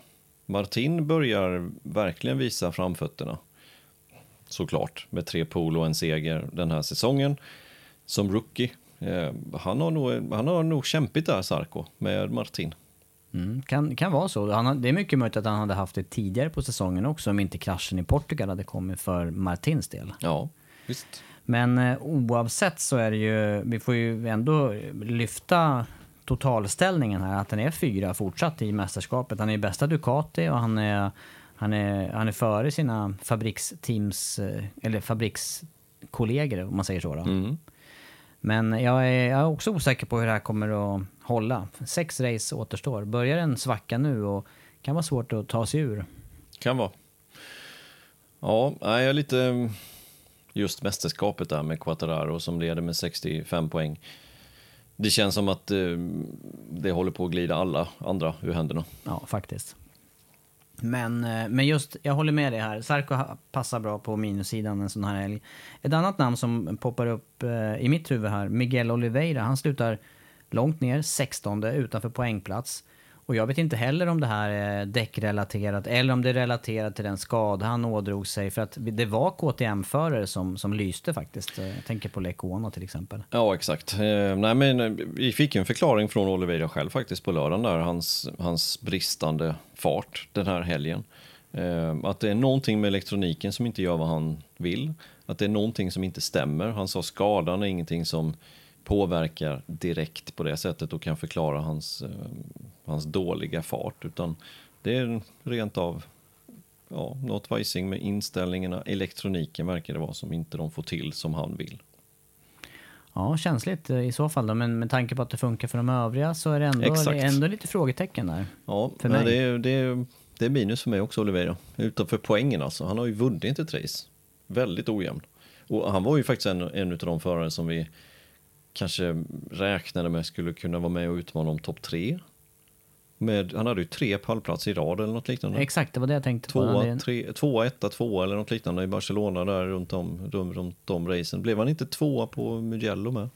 Martin börjar verkligen visa framfötterna. Såklart, med tre pool och en seger den här säsongen. Som rookie. Eh, han, har nog, han har nog kämpigt där, Sarko, med Martin. Mm, kan, kan vara så. Han, det är mycket möjligt att han hade haft det tidigare på säsongen också om inte kraschen i Portugal hade kommit för Martins del. Ja, visst. Men eh, oavsett så är det ju, vi får ju ändå lyfta totalställningen här, att han är fyra fortsatt i mästerskapet. Han är bästa Ducati och han är, han är, han är före sina fabriksteams, eh, eller fabrikskollegor om man säger så. Då. Mm. Men jag är, jag är också osäker på hur det här kommer att hålla. Sex race återstår. Börjar en svacka nu och kan vara svårt att ta sig ur. Kan vara. Ja, jag är lite just mästerskapet där med Quattararo som leder med 65 poäng. Det känns som att eh, det håller på att glida alla andra ur händerna. Ja, faktiskt. Men, eh, men just, jag håller med dig här. Sarko passar bra på minussidan en sån här helg. Ett annat namn som poppar upp eh, i mitt huvud här, Miguel Oliveira. Han slutar långt ner, 16 utanför poängplats. Och jag vet inte heller om det här är däckrelaterat eller om det är relaterat till den skada han ådrog sig. För att det var KTM-förare som, som lyste faktiskt. Jag tänker på Lecona till exempel. Ja, exakt. Eh, nej, men eh, vi fick en förklaring från Oliveira själv faktiskt på lördagen där, hans, hans bristande fart den här helgen. Eh, att det är någonting med elektroniken som inte gör vad han vill. Att det är någonting som inte stämmer. Han sa skadan är ingenting som påverkar direkt på det sättet och kan förklara hans, eh, hans dåliga fart. Utan det är rent av ja, något vajsing med inställningarna, elektroniken verkar det vara som inte de får till som han vill. Ja, känsligt i så fall då. Men med tanke på att det funkar för de övriga så är det ändå, Exakt. ändå lite frågetecken där. Ja, För mig. det, är, det, är, det är minus för mig också, Oliveira. Utanför poängen alltså. Han har ju vunnit ett race. Väldigt ojämn. Och han var ju faktiskt en, en av de förare som vi kanske räknade med skulle kunna vara med och utmana om topp tre. Med, han hade ju tre pallplatser i rad eller något liknande. Exakt, det var det jag tänkte på. Tvåa, är- tre, tvåa, etta, tvåa eller något liknande i Barcelona där runt om, runt, de racen. Blev han inte tvåa på Mugello med?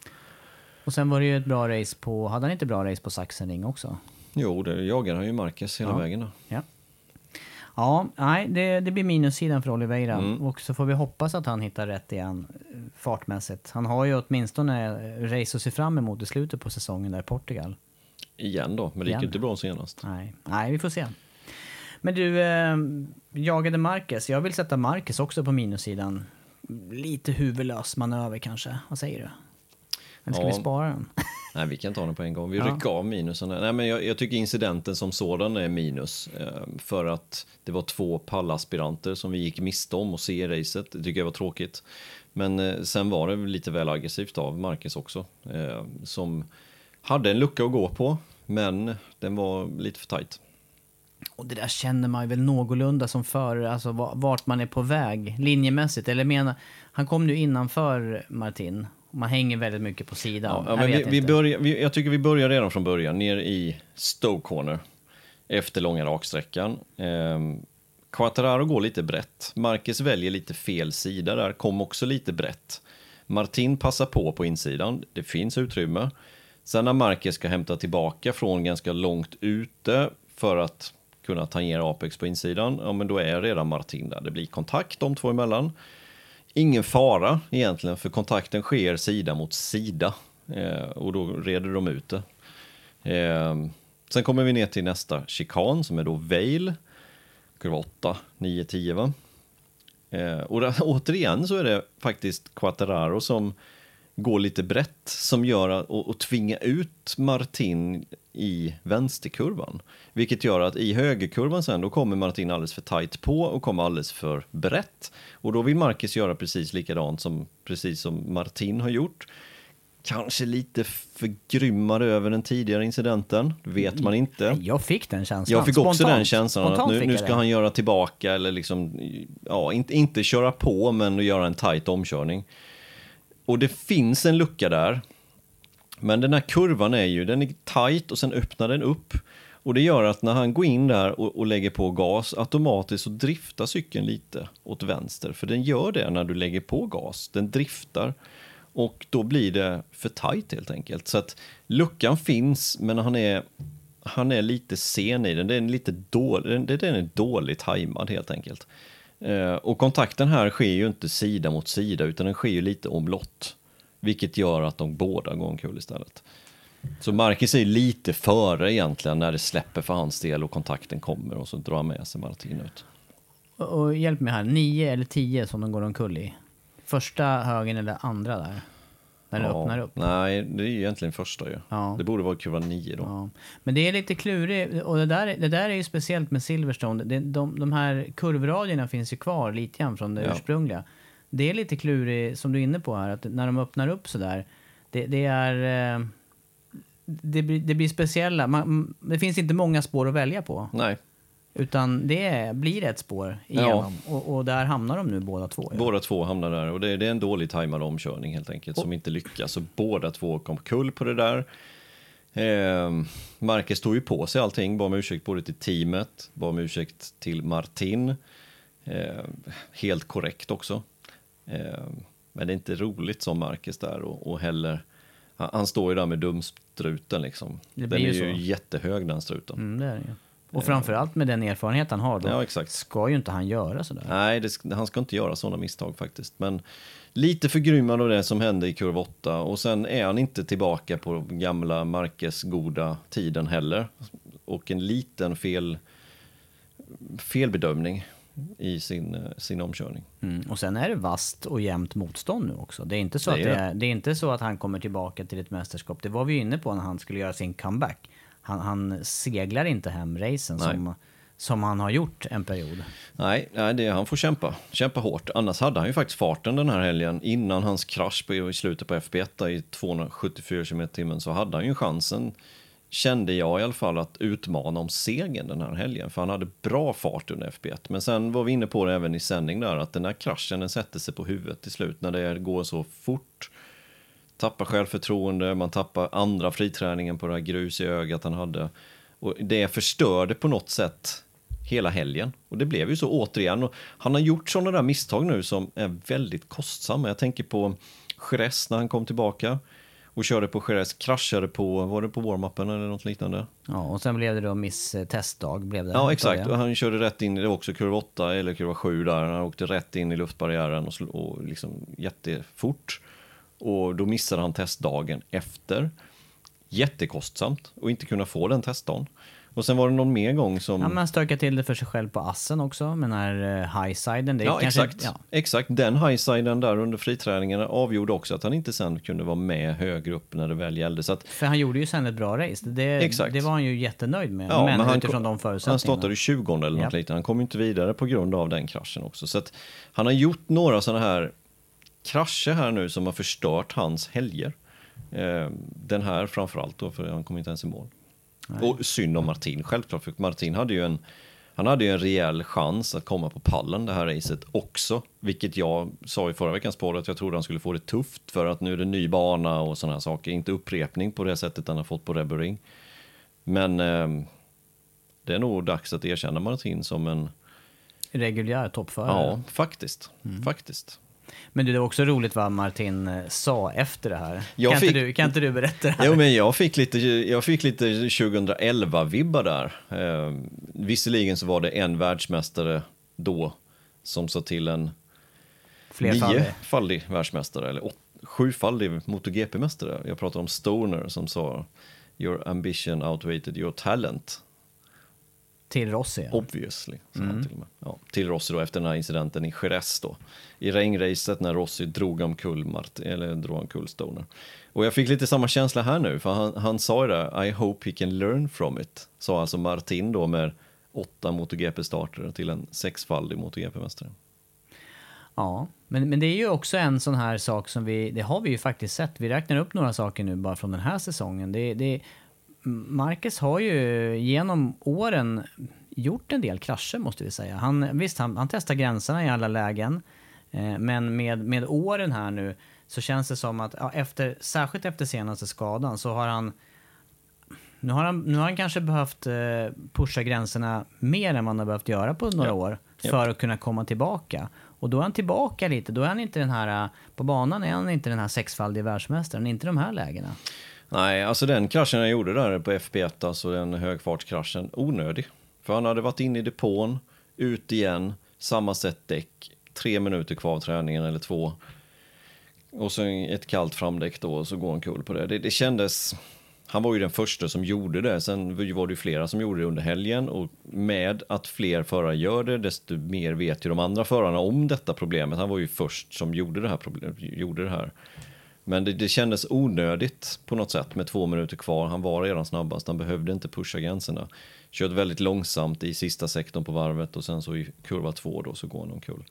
Och sen var det ju ett bra race på, hade han inte bra race på Sachsenring också? Jo, det jagar han ju Marquez hela Ja. vägen. Där. Ja. Ja, nej, det, det blir minussidan för Oliveira. Mm. Och så får vi hoppas att han hittar rätt igen eh, fartmässigt. Han har ju åtminstone eh, race att se fram emot i slutet på säsongen där i Portugal. Igen då, men det gick ju inte bra senast. Nej, nej vi får se. Men du, eh, jagade Marcus. Jag vill sätta Marcus också på minussidan. Lite huvudlös manöver kanske. Vad säger du? Eller ska Ja. vi spara den? Nej, vi kan ta den på en gång. Vi Ja. rycker av minusen. Nej, men jag, jag tycker incidenten som sådan är minus. Eh, för att det var två pallaspiranter som vi gick miste om och se i racet. Det tycker jag var tråkigt. Men eh, sen var det lite väl aggressivt av Marcus också. Eh, som hade en lucka att gå på, men den var lite för tajt. Och det där känner man ju väl någorlunda som förare, alltså va- vart man är på väg linjemässigt. Eller menar, han kom nu innanför Martin. Man hänger väldigt mycket på sidan. Ja, ja, jag vi, vi börjar, vi, jag tycker vi börjar redan från början, ner i Stoke Corner. Efter långa raksträckan. Ehm, Quattararo går lite brett. Marcus väljer lite fel sida där, kom också lite brett. Martin passar på på insidan, det finns utrymme. Sen när Marcus ska hämta tillbaka från ganska långt ute för att kunna tangera Apex på insidan, ja men då är redan Martin där. Det blir kontakt de två emellan. Ingen fara egentligen, för kontakten sker sida mot sida. Eh, och då reder de ut det. Eh, sen kommer vi ner till nästa chikan som är då Vail. Kurva 8, 9, 10 va? Eh, och där, återigen så är det faktiskt Quattararo som går lite brett som gör att, och, och tvinga ut Martin i vänsterkurvan. Vilket gör att i högerkurvan sen då kommer Martin alldeles för tajt på och kommer alldeles för brett. Och då vill Marcus göra precis likadant som, precis som Martin har gjort. Kanske lite förgrymmad över den tidigare incidenten, vet man inte. Jag fick den känslan. Jag fick också Spontant. den känslan att Spontant nu, fick nu jag ska det. han göra tillbaka eller liksom, ja, inte, inte köra på men göra en tight omkörning. Och det finns en lucka där. Men den här kurvan är ju, den är tight och sen öppnar den upp. Och det gör att när han går in där och, och lägger på gas, automatiskt så driftar cykeln lite åt vänster. För den gör det när du lägger på gas, den driftar. Och då blir det för tight helt enkelt. Så att luckan finns, men han är, han är lite sen i den. Den är lite dålig, den, den är dåligt tajmad helt enkelt. Eh, och kontakten här sker ju inte sida mot sida, utan den sker ju lite omlott. Vilket gör att de båda går omkull istället. Så Marcus är lite före egentligen när det släpper för hans del och kontakten kommer och så drar han med sig Martin ut. Och, och hjälp mig här, nio eller tio som de går omkull i? Första högen eller andra där? När den öppnar upp? Nej, det är ju egentligen första ju. Ja. Det borde vara kurva 9 då. Ja. Men det är lite klurigt och det där, det där är ju speciellt med Silverstone. Det, de, de här kurvradierna finns ju kvar lite grann från det Ja. ursprungliga. Det är lite klurigt, som du är inne på här, att när de öppnar upp sådär, det, det är... eh, Det blir, det blir speciella, man, det finns inte många spår att välja på. Nej, Utan det blir ett spår igenom. Och, och där hamnar de nu båda två. ja. båda två hamnar där och det, det är en dålig tajmad omkörning helt enkelt som inte lyckas. Så båda två kom kull på det där. Eh, Marcus tog ju på sig allting, bad om ursäkt både till teamet, bad om ursäkt till Martin. Eh, helt korrekt också. Eh, men det är inte roligt som Marcus där och, och heller, han, han står ju där med dumstruten liksom. Det Den är ju så. jättehög den struten. Mm, det är det. Och framförallt med den erfarenhet han har då, Ja, ska ju inte han göra sådär. Nej, det, han ska inte göra sådana misstag faktiskt. Men lite förgrymmad av det som hände i kurva 8 och sen är han inte tillbaka på gamla Marques goda tiden heller. Och en liten fel, felbedömning i sin, eh, sin omkörning. Mm. Och sen är det vast och jämnt motstånd nu också. Det är, inte så Det att det, det. är, det är inte så att han kommer tillbaka till ett mästerskap. Det var vi inne på när han skulle göra sin comeback. Han, han seglar inte hem racen Nej. som, som han har gjort en period. Nej, nej det, han får kämpa. Kämpa hårt. Annars hade han ju faktiskt farten den här helgen. Innan hans krasch på, i slutet på FP1 i 274 km timmen så hade han ju chansen, kände jag i alla fall, att utmana om segern den här helgen. För han hade bra fart under FP1. Men sen var vi inne på det även i sändning där, att den här kraschen den sätter sig på huvudet till slut när det går så fort. Tappar självförtroende, man tappar andra friträningen på det här grus i ögat han hade. Och det förstörde på något sätt hela helgen. Och det blev ju så återigen. Och han har gjort sådana där misstag nu som är väldigt kostsamma. Jag tänker på Jerez när han kom tillbaka och körde på Jerez, kraschade på, var det på warm-upen eller något liknande? Ja, och sen blev det då miss eh, testdag. Blev det Ja, exakt. Och han körde rätt in det var också kurva 8 eller kurva 7 där. Han åkte rätt in i luftbarriären och, och liksom jättefort. Och då missade han testdagen efter. Jättekostsamt att inte kunna få den testdagen. Och sen var det någon mer gång som... Ja, man stökar till det för sig själv på assen också, med den här uh, highsiden. Det Ja, kanske, exakt. Ja, exakt. Den highsiden där under friträningen avgjorde också att han inte sen kunde vara med högre upp när det väl gällde. Så att, för han gjorde ju sen ett bra race. Det, Exakt. det var han ju jättenöjd med. ja, men, han, utifrån de han förutsättningarna. startade 20 eller något Japp. liknande. Han kom inte vidare på grund av den kraschen också. Så att han har gjort några sådana här krascher här nu som har förstört hans helger. Eh, den här framförallt då, för han kom inte ens i mål. Och synd om Martin, självklart, för Martin hade ju en han hade ju en rejäl chans att komma på pallen det här racet också, vilket jag sa i förra veckans podd att jag trodde han skulle få det tufft för att nu är det ny bana och sådana här saker, inte upprepning på det sättet han har fått på Rebel Ring. Men eh, det är nog dags att erkänna Martin som en, Reguljär toppförare. ja, faktiskt, Mm. faktiskt. Men det var också roligt vad Martin eh, sa efter det här. Jag kan, fick- inte du, kan inte du berätta det här? Jo, men jag fick lite, jag fick lite 2011-vibbar där. Eh, visserligen så var det en världsmästare då som sa till en niofaldig världsmästare, eller åt, sjufaldig MotoGP-mästare. Jag pratar om Stoner som sa Your ambition outweighed your talent, Till Rossi. ja. obviously. sa han till, och med. Ja, till Rossi då efter den här incidenten i Jerez då. I regnracet när Rossi drog omkull, Mart, eller drog omkull Stoner. Och jag fick lite samma känsla här nu, för han, han sa ju det, I hope he can learn from it. Sa alltså Martin då med åtta MotoGP-starter till en sexfaldig MotoGP-mästare. Ja, men, men det är ju också en sån här sak som vi, det har vi ju faktiskt sett. Vi räknar upp några saker nu bara från den här säsongen. Det, det, Marcus har ju genom åren gjort en del krascher måste vi säga. Han, visst, han, han testar gränserna i alla lägen. Eh, men med, med åren här nu så känns det som att, ja, efter, särskilt efter senaste skadan, så har han nu har, han, nu har han kanske behövt eh, pusha gränserna mer än han har behövt göra på några Ja. år för att kunna komma tillbaka. Och då är han tillbaka lite. Då är han inte den här, eh, på banan är han inte den här sexfaldige världsmästaren, inte de här lägena. Nej, alltså den kraschen jag gjorde där på FP1, alltså den högfartskraschen, onödig. För han hade varit inne i depån, ut igen, samma sätt däck, tre minuter kvar av träningen eller två. Och så ett kallt framdäck då och så går han kul på det. det. Det kändes... Han var ju den första som gjorde det, sen var det ju flera som gjorde det under helgen och med att fler förare gör det, desto mer vet ju de andra förarna om detta problemet. Han var ju först som gjorde det här. problemet, gjorde det här. Men det, det kändes onödigt på något sätt med två minuter kvar. Han var redan snabbast, han behövde inte pusha gränserna. Körde väldigt långsamt i sista sektorn på varvet och sen så i kurva två då så går han omkull.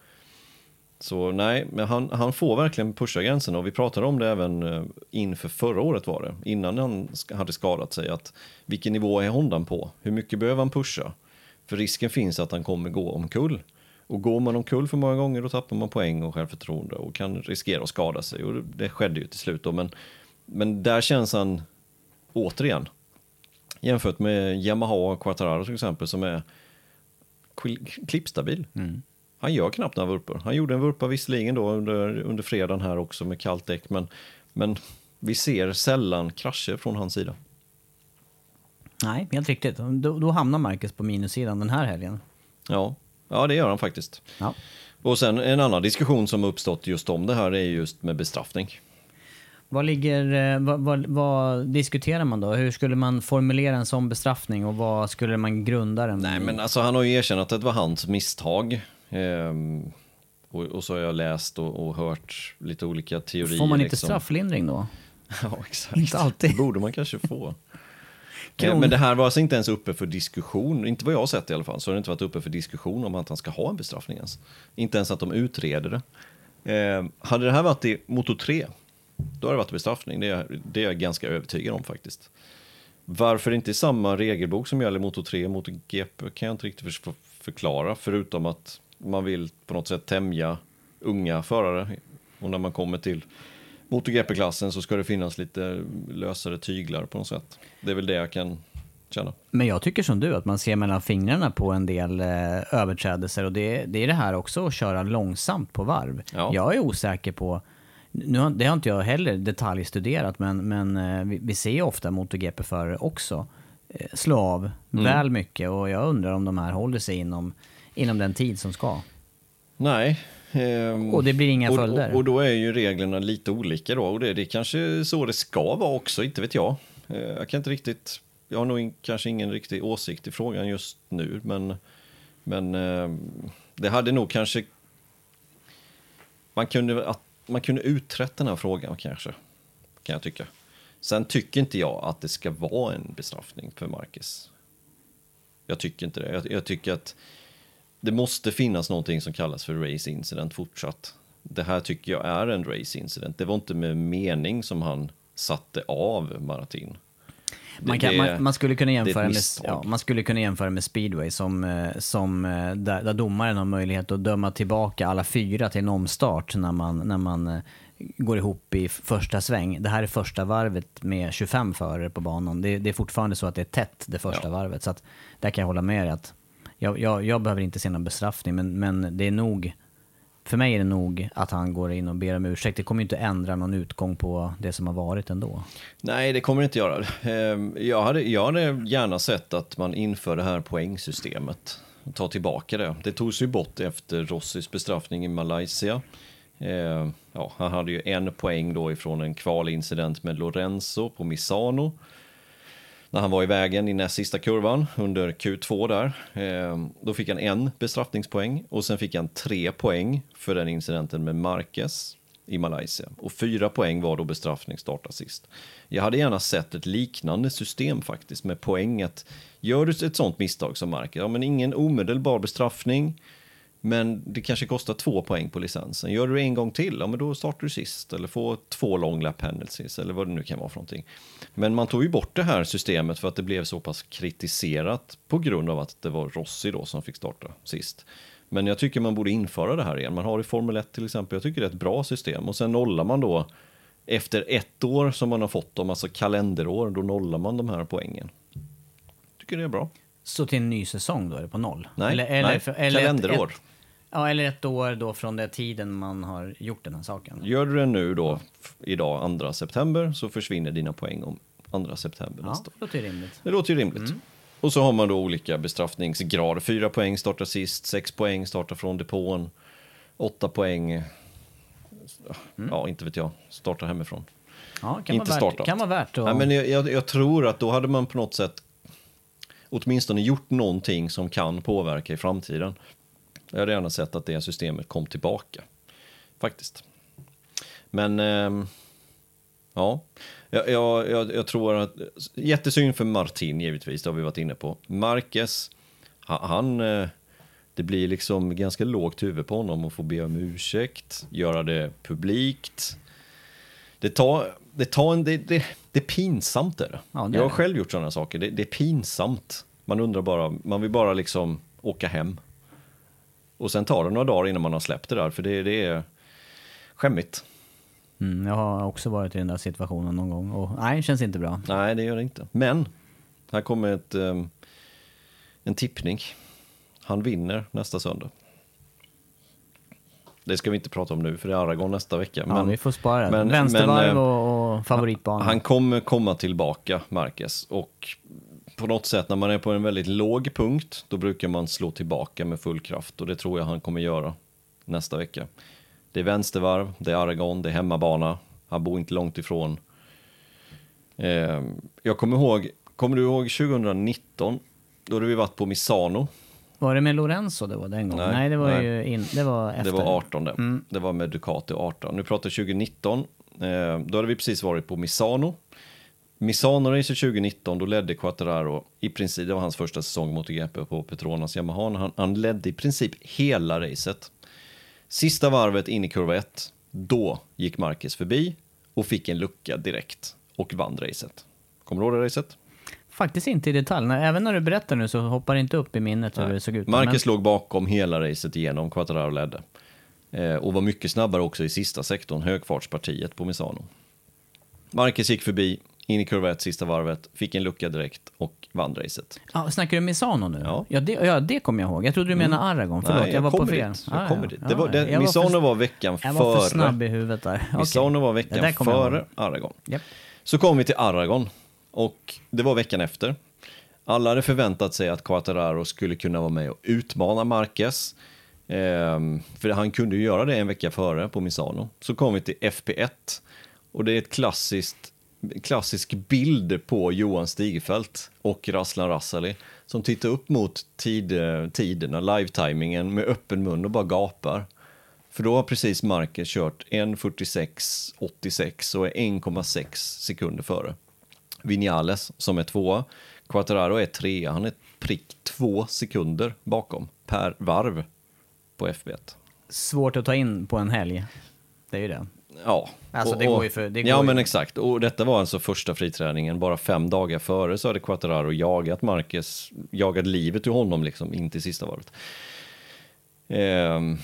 Så nej, men han, han får verkligen pusha gränserna och vi pratade om det även eh, inför förra året var det, innan han hade skadat sig, att vilken nivå är Hondan på? Hur mycket behöver han pusha? För risken finns att han kommer gå omkull. Och går man omkull för många gånger då tappar man poäng och självförtroende och kan riskera att skada sig. Och det- skedde ju till slut då, men, men där känns han återigen jämfört med Yamaha Quattararo till exempel som är kli- klippstabil. Han gör knappt några vurpor. Han gjorde en vurpa visserligen då under, under fredagen här också med kallt däck, men, men vi ser sällan krascher från hans sida. Nej, helt riktigt. Då, då hamnar Marcus på minussidan den här helgen. Ja, ja det gör han faktiskt. Ja. Och sen en annan diskussion som uppstått just om det här är just med bestraffning. Vad, ligger, eh, vad, vad, vad diskuterar man då? Hur skulle man formulera en sån bestraffning och vad skulle man grunda den Nej, i? men alltså han har ju erkänt att det var hans misstag. Ehm, och, och så har jag läst och, och hört lite olika teorier. Får man inte liksom. strafflindring då? Ja, exakt. Inte alltid. Borde man kanske få. Kron- Eh, Men det här var alltså inte ens uppe för diskussion, inte vad jag har sett i alla fall, så har det inte varit uppe för diskussion om att han ska ha en bestraffning ens. Inte ens att de utreder det. Eh, hade det här varit i Moto 3, då hade det varit bestraffning, det är, det är jag ganska övertygad om faktiskt. Varför inte i samma regelbok som gäller Moto 3 och Moto GP kan jag inte riktigt för, förklara, förutom att man vill på något sätt tämja unga förare. Och när man kommer till MotoGP-klassen så ska det finnas lite lösare tyglar på något sätt. Det är väl det jag kan känna. Men jag tycker som du, att man ser mellan fingrarna på en del eh, överträdelser. Och det, det är det här också att köra långsamt på varv. Ja. Jag är osäker på, nu har, det har inte jag heller detaljstuderat, men, men eh, vi, vi ser ju ofta MotoGP-förare också eh, slå av Mm. väl mycket. Och jag undrar om de här håller sig inom, inom den tid som ska. Nej. Ehm, Och det blir inga och, följder. Och, då är ju reglerna lite olika då. Och det, det är kanske så det ska vara också, inte vet jag. Eh, Jag kan inte riktigt jag har nog in, kanske ingen riktig åsikt i frågan just nu, men, men eh, det hade nog kanske... Man kunde, att, man kunde utrett den här frågan kanske, kan jag tycka. Sen tycker inte jag att det ska vara en bestraffning för Marcus. Jag tycker inte det. Jag, jag tycker att det måste finnas någonting som kallas för race incident fortsatt. Det här tycker jag är en race incident. Det var inte med mening som han satte av Martin. Man, kan, Det- man, man, skulle kunna jämföra med, ja, man skulle kunna jämföra med speedway som, eh, som eh, där, där domaren har möjlighet att döma tillbaka alla fyra till en omstart när man, när man eh, går ihop i första sväng. Det här är första varvet med 25 förare på banan. Det, det är fortfarande så att det är tätt det första Ja. varvet. Så att där kan jag hålla med dig att jag, jag, jag behöver inte se någon bestraffning men, men det är nog för mig är det nog att han går in och ber om ursäkt. Det kommer ju inte ändra någon utgång på det som har varit ändå. Nej, det kommer det inte göra. Ehm, jag hade, jag hade gärna sett att man inför det här poängsystemet. Ta tillbaka det. Det togs ju bort efter Rossis bestraffning i Malaysia. Ehm, ja, han hade ju en poäng då ifrån en kvalincident med Lorenzo på Misano. När han var i vägen i näst sista kurvan under Q2 där. Ehm, då fick han en bestraffningspoäng och sen fick han tre poäng för den incidenten med Marquez i Malaysia. Och fyra poäng var då bestraffning starta sist. Jag hade gärna sett ett liknande system faktiskt med poänget. Gör du ett sånt misstag som Marquez, ja men ingen omedelbar bestraffning. Men det kanske kostar två poäng på licensen. Gör du det en gång till, ja men då startar du sist. Eller får två long lap penalties eller vad det nu kan vara för någonting. Men man tog ju bort det här systemet för att det blev så pass kritiserat på grund av att det var Rossi då som fick starta sist. Men jag tycker man borde införa det här igen. Man har i Formel 1 till exempel. Jag tycker det är ett bra system. Och sen nollar man då efter ett år som man har fått dem, alltså kalenderår, då nollar man de här poängen. Tycker det är bra. Så till en ny säsong då är det på noll? Nej, nej, kalenderår. Ett, ett, ja, eller ett år då från den tiden man har gjort den här saken. Gör du det nu då, idag 2 september, så försvinner dina poäng om 2 september Ja, nästa år. det låter ju rimligt. Det låter ju rimligt. Och så har man då olika bestraffningsgrader. Fyra poäng startar sist, sex poäng startar från depån, åtta poäng, ja inte vet jag, startar hemifrån. Ja, kan, Inte startat. kan vara värt att... Ja, men jag, jag, jag tror att då hade man på något sätt åtminstone gjort någonting som kan påverka i framtiden. Jag hade gärna sett att det systemet kom tillbaka. Faktiskt. Men ehm, ja, jag, jag, jag, jag tror att jättesynd för Martin givetvis, det har vi varit inne på. Marquez, han, eh, det blir liksom ganska lågt huvud på honom att få be om ursäkt, göra det publikt. Det tar, det tar en, det, det, det är pinsamt är det. Ja, det jag är har det. själv gjort sådana saker, det, det är pinsamt. Man undrar bara, man vill bara liksom åka hem. Och sen tar det några dagar innan man har släppt det där, för det, det är skämmigt. Mm, jag har också varit i den där situationen någon gång och nej, det känns inte bra. Nej, det gör det inte. Men, här kommer ett, ehm, en tippning. Han vinner nästa söndag. Det ska vi inte prata om nu, för det är Aragon nästa vecka. Ja, vi får spara det. men- Vänstervarv men, eh, och, och favoritbana. Han kommer komma tillbaka, Marquez. Och på något sätt, när man är på en väldigt låg punkt, då brukar man slå tillbaka med full kraft. Och det tror jag han kommer göra nästa vecka. Det är vänstervarv, det är Aragon, det är hemmabana. Han bor inte långt ifrån. Eh, jag kommer ihåg, kommer du ihåg 2019? Då hade vi varit på Misano. Var det med Lorenzo det var den gången? Nej, Nej, det var nej. ju in, det var efter. Det var 18. Det var med Ducati 18. Nu pratar 2019. Eh, då hade vi precis varit på Misano. Misano-racet 2019, då ledde Quattararo i princip, det var hans första säsong mot GP på Petronas Yamaha. Han, han ledde i princip hela racet. Sista varvet in i kurva 1, då gick Marquez förbi och fick en lucka direkt och vann racet. Kommer du ihåg det racet? Faktiskt inte i detalj. Även när du berättar nu så hoppar det inte upp i minnet hur det såg ut. Marcus låg bakom hela racet igenom, Quattararo ledde. Eh, och var mycket snabbare också i sista sektorn, högfartspartiet på Misano. Marcus gick förbi, in i kurva 1 sista varvet, fick en lucka direkt och vann racet. Ja, snackar du Misano nu? Ja. Ja, det, ja, det kommer jag ihåg. Jag trodde du menade Aragon. Förlåt, Nej, jag var på fel. dit. Jag Ja, kommer ja. dit. Ja, Det var, det, jag var Misano för- var veckan Jag var för före. snabb i huvudet där. Okej. Misano var veckan jag före. Aragon. Japp. Så kom vi till Aragon och det var veckan efter. Alla hade förväntat sig att Quattararo skulle kunna vara med och utmana Marquez. Ehm, för han kunde ju göra det en vecka före på Misano. Så kom vi till FP1 och det är ett klassiskt klassisk bild på Johan Stigfeldt och Raslan Rassali som tittar upp mot tid, tiderna, live-timingen med öppen mun och bara gapar. För då har precis Marquez kört 1.46,86 och är 1,6 sekunder före. Vinales som är tvåa. Quattararo är trea, han är prick två sekunder bakom per varv på FB1. Svårt att ta in på en helg. Det är ju det. Ja. Alltså, det går ju för- det ja, går ju- men exakt. Och detta var alltså första friträningen. Bara fem dagar före så hade Quattararo jagat Marquez, jagat livet ur honom liksom, in till sista varvet. Ehm,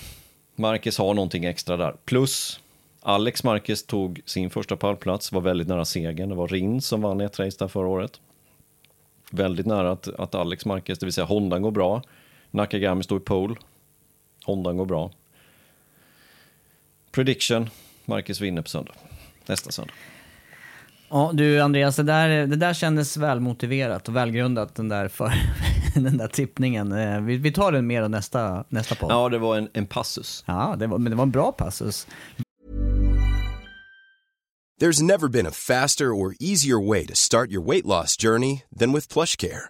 Marquez har någonting extra där. Plus, Alex Marquez tog sin första pallplats, var väldigt nära segern. Det var Rins som vann ett race där förra året. Väldigt nära att, att Alex Marquez, det vill säga Hondan går bra. Nakagami står i pole. Hondan går bra. Prediction, Marcus vinner på söndag. Nästa söndag. Ja, du Andreas, det där, det där kändes välmotiverat och välgrundat, den där, för, den där tippningen. Eh, Vi, vi tar den mer nästa, nästa podd. Ja, det var en, en passus. Ja, det var, men det var en bra passus. There's never been a faster or easier way to start your weight loss journey than with PlushCare.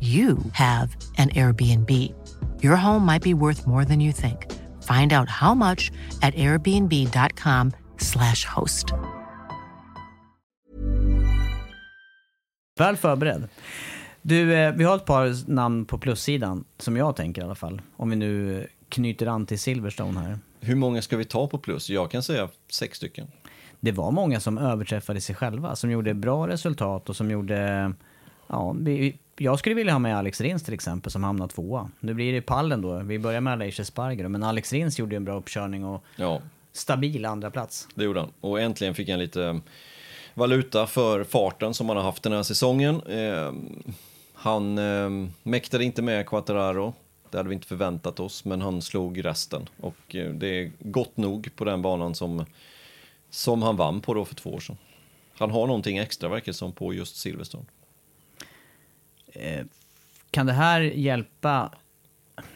you have an Airbnb. Your home might be worth more than you think. Find out how much at airbnb.com/slash host. Väl förberedd. Du, eh, vi har ett par namn på plussidan, som jag tänker i alla fall. Om vi nu knyter an till Silverstone här. Hur många ska vi ta på plus? Jag kan säga sex stycken. Det var många som överträffade sig själva, som gjorde bra resultat och som gjorde... Ja, vi, jag skulle vilja ha med Alex Rins till exempel, som hamnade tvåa. Nu blir det pallen då. Vi börjar med Aleix Espargaro, men Alex Rins gjorde en bra uppkörning och Ja, stabil andra plats. det gjorde han. Och äntligen fick han lite valuta för farten som han har haft den här säsongen. Eh, han eh, mäktade inte med Quattararo. Det hade vi inte förväntat oss, men han slog resten. Och eh, det är gott nog på den banan som, som han vann på då för två år sedan. Han har någonting extra verkar som på just Silverstone. Eh, kan det här hjälpa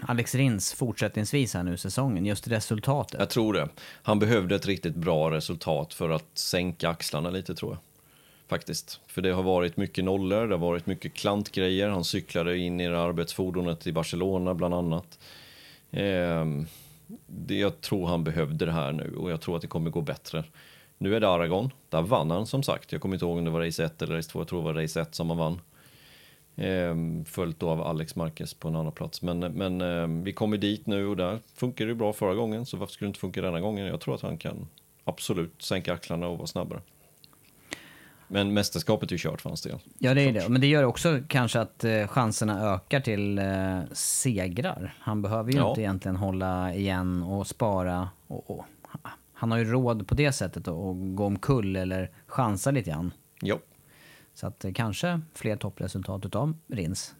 Alex Rins fortsättningsvis här nu säsongen? Just resultatet? Jag tror det. Han behövde ett riktigt bra resultat för att sänka axlarna lite tror jag. Faktiskt. För det har varit mycket nollor, det har varit mycket klantgrejer. Han cyklade in i det arbetsfordonet i Barcelona bland annat. Eh, det, jag tror han behövde det här nu och jag tror att det kommer gå bättre. Nu är det Aragon, där vann han som sagt. Jag kommer inte ihåg om det var race 1 eller race 2, jag tror det var race 1 som han vann. Ehm, följt då av Alex Marquez på en annan plats. Men, men ehm, vi kommer dit nu och där funkar det bra förra gången, så varför skulle det inte funka denna gången? Jag tror att han kan absolut sänka axlarna och vara snabbare. Men mästerskapet är ju kört för hans del. Ja, det är det. Men det gör också kanske att eh, chanserna ökar till eh, segrar. Han behöver ju Ja. inte egentligen hålla igen och spara. Och, och, han har ju råd på det sättet att att gå omkull eller chansa lite grann. Jo. Så att eh, kanske fler toppresultat utav Rins.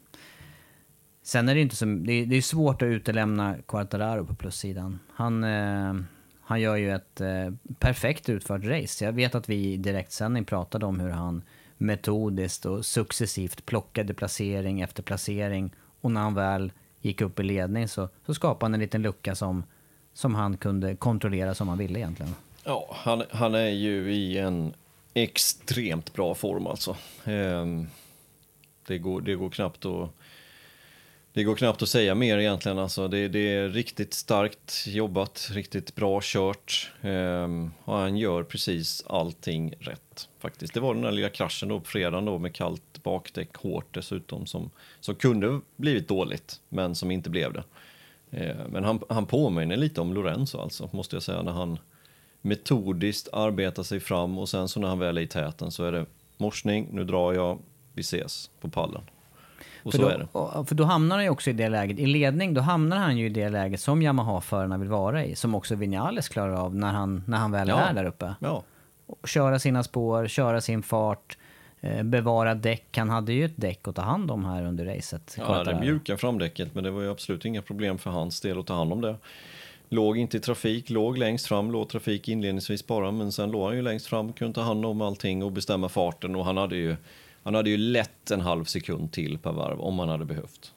Sen är det inte så, det är, det är svårt att utelämna Quartararo på plussidan. Han, eh, han gör ju ett eh, perfekt utfört race. Jag vet att vi i direktsändning pratade om hur han metodiskt och successivt plockade placering efter placering Och när han väl gick upp i ledning så, så skapade han en liten lucka som, som han kunde kontrollera som han ville egentligen. Ja, han, han är ju i en extremt bra form alltså. Ehm, det, går, det går knappt att det går knappt att säga mer egentligen. Alltså det, det är riktigt starkt jobbat, riktigt bra kört. Ehm, och han gör precis allting rätt faktiskt. Det var den där lilla kraschen då på fredagen då med kallt bakdäck, hårt dessutom, som, som kunde blivit dåligt, men som inte blev det. Ehm, men han, han påminner lite om Lorenzo alltså, måste jag säga, när han metodiskt arbetar sig fram och sen så när han väl är i täten så är det morsning, nu drar jag, vi ses på pallen. Och för, så då, är det. för då hamnar han ju också i det läget, i ledning, då hamnar han ju i det läget som Yamaha-förarna vill vara i, som också Vinales klarar av när han, när han väl Ja. är där uppe. Ja, Köra sina spår, köra sin fart, eh, bevara däck. Han hade ju ett däck att ta hand om här under racet. Ja, det mjuka framdäcket, men det var ju absolut inga problem för hans del att ta hand om det. Låg inte i trafik, låg längst fram, låg trafik inledningsvis bara, men sen låg han ju längst fram, kunde ta hand om allting och bestämma farten och han hade ju, han hade ju lätt en halv sekund till per varv om han hade behövt.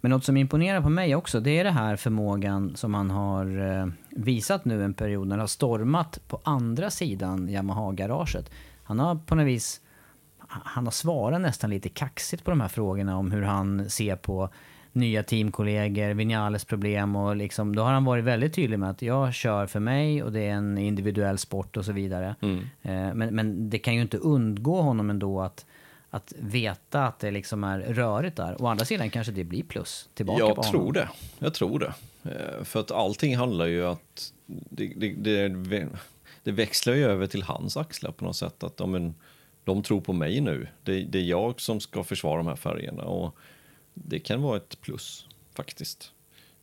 Men något som imponerar på mig också, det är den här förmågan som han har eh, visat nu en period när det har stormat på andra sidan Yamaha-garaget. Han har på något vis, han har svarat nästan lite kaxigt på de här frågorna om hur han ser på nya teamkollegor, Vinales problem och liksom, då har han varit väldigt tydlig med att jag kör för mig och det är en individuell sport och så vidare. Eh, men, men det kan ju inte undgå honom ändå att att veta att det liksom är rörigt där. Å andra sidan kanske det blir plus tillbaka på Jag honom. tror det. Jag tror det. Eh, För att allting handlar ju att det, det, det, det växlar ju över till hans axlar på något sätt. Att men, de tror på mig nu. Det, det är jag som ska försvara de här färgerna och det kan vara ett plus faktiskt.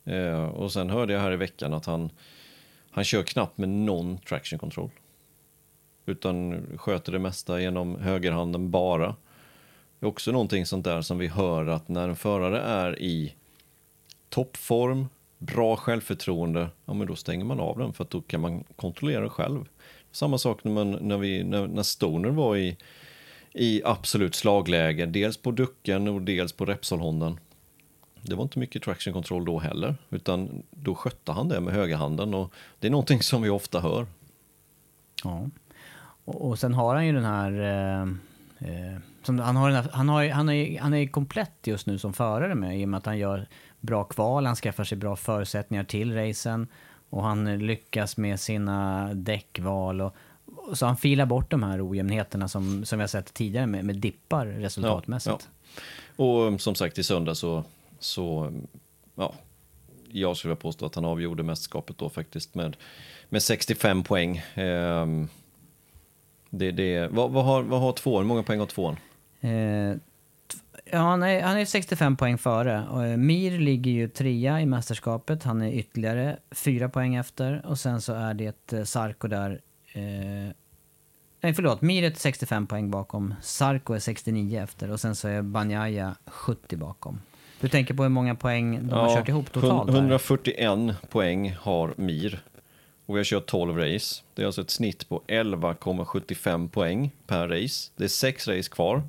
Eh, Och sen hörde jag här i veckan att han, han kör knappt med någon traction control. Utan sköter det mesta genom högerhanden bara. Det är också någonting sånt där som vi hör att när en förare är i toppform, bra självförtroende, ja men då stänger man av den för att då kan man kontrollera själv. Samma sak när, man, när, vi, när, när Stoner var i, i absolut slagläge, dels på ducken och dels på Repsolhonden. Det var inte mycket traction control då heller, utan då skötte han det med högerhanden och det är någonting som vi ofta hör. Ja. Och, och sen har han ju den här... Eh, eh, som, han, har den här han, har, ju- han, är, han är komplett just nu som förare med i och med att han gör bra kval, han skaffar sig bra förutsättningar till racen och han lyckas med sina däckval. Och så han filar bort de här ojämnheterna som, som vi har sett tidigare med, med dippar resultatmässigt. Ja, Och um, som sagt i söndag så, så um, ja, jag skulle vilja påstå att han avgjorde mästerskapet då faktiskt med, med 65 poäng. Ehm, det, det, vad, vad, har, vad har tvåan? Hur många poäng har tvåan? Eh, ja, han, är, han är 65 poäng före. Och, eh, Mir ligger ju trea i mästerskapet. Han är ytterligare fyra poäng efter. Och sen så är det eh, Sarko där. Eh, nej, förlåt. Mir är 65 poäng bakom. Sarko är 69 efter. Och sen så är Banjaya 70 bakom. Du tänker på hur många poäng de har kört ihop totalt? här? 141 poäng har Mir. Och vi har kört 12 race. Det är alltså ett snitt på 11,75 poäng per race. Det är sex race kvar.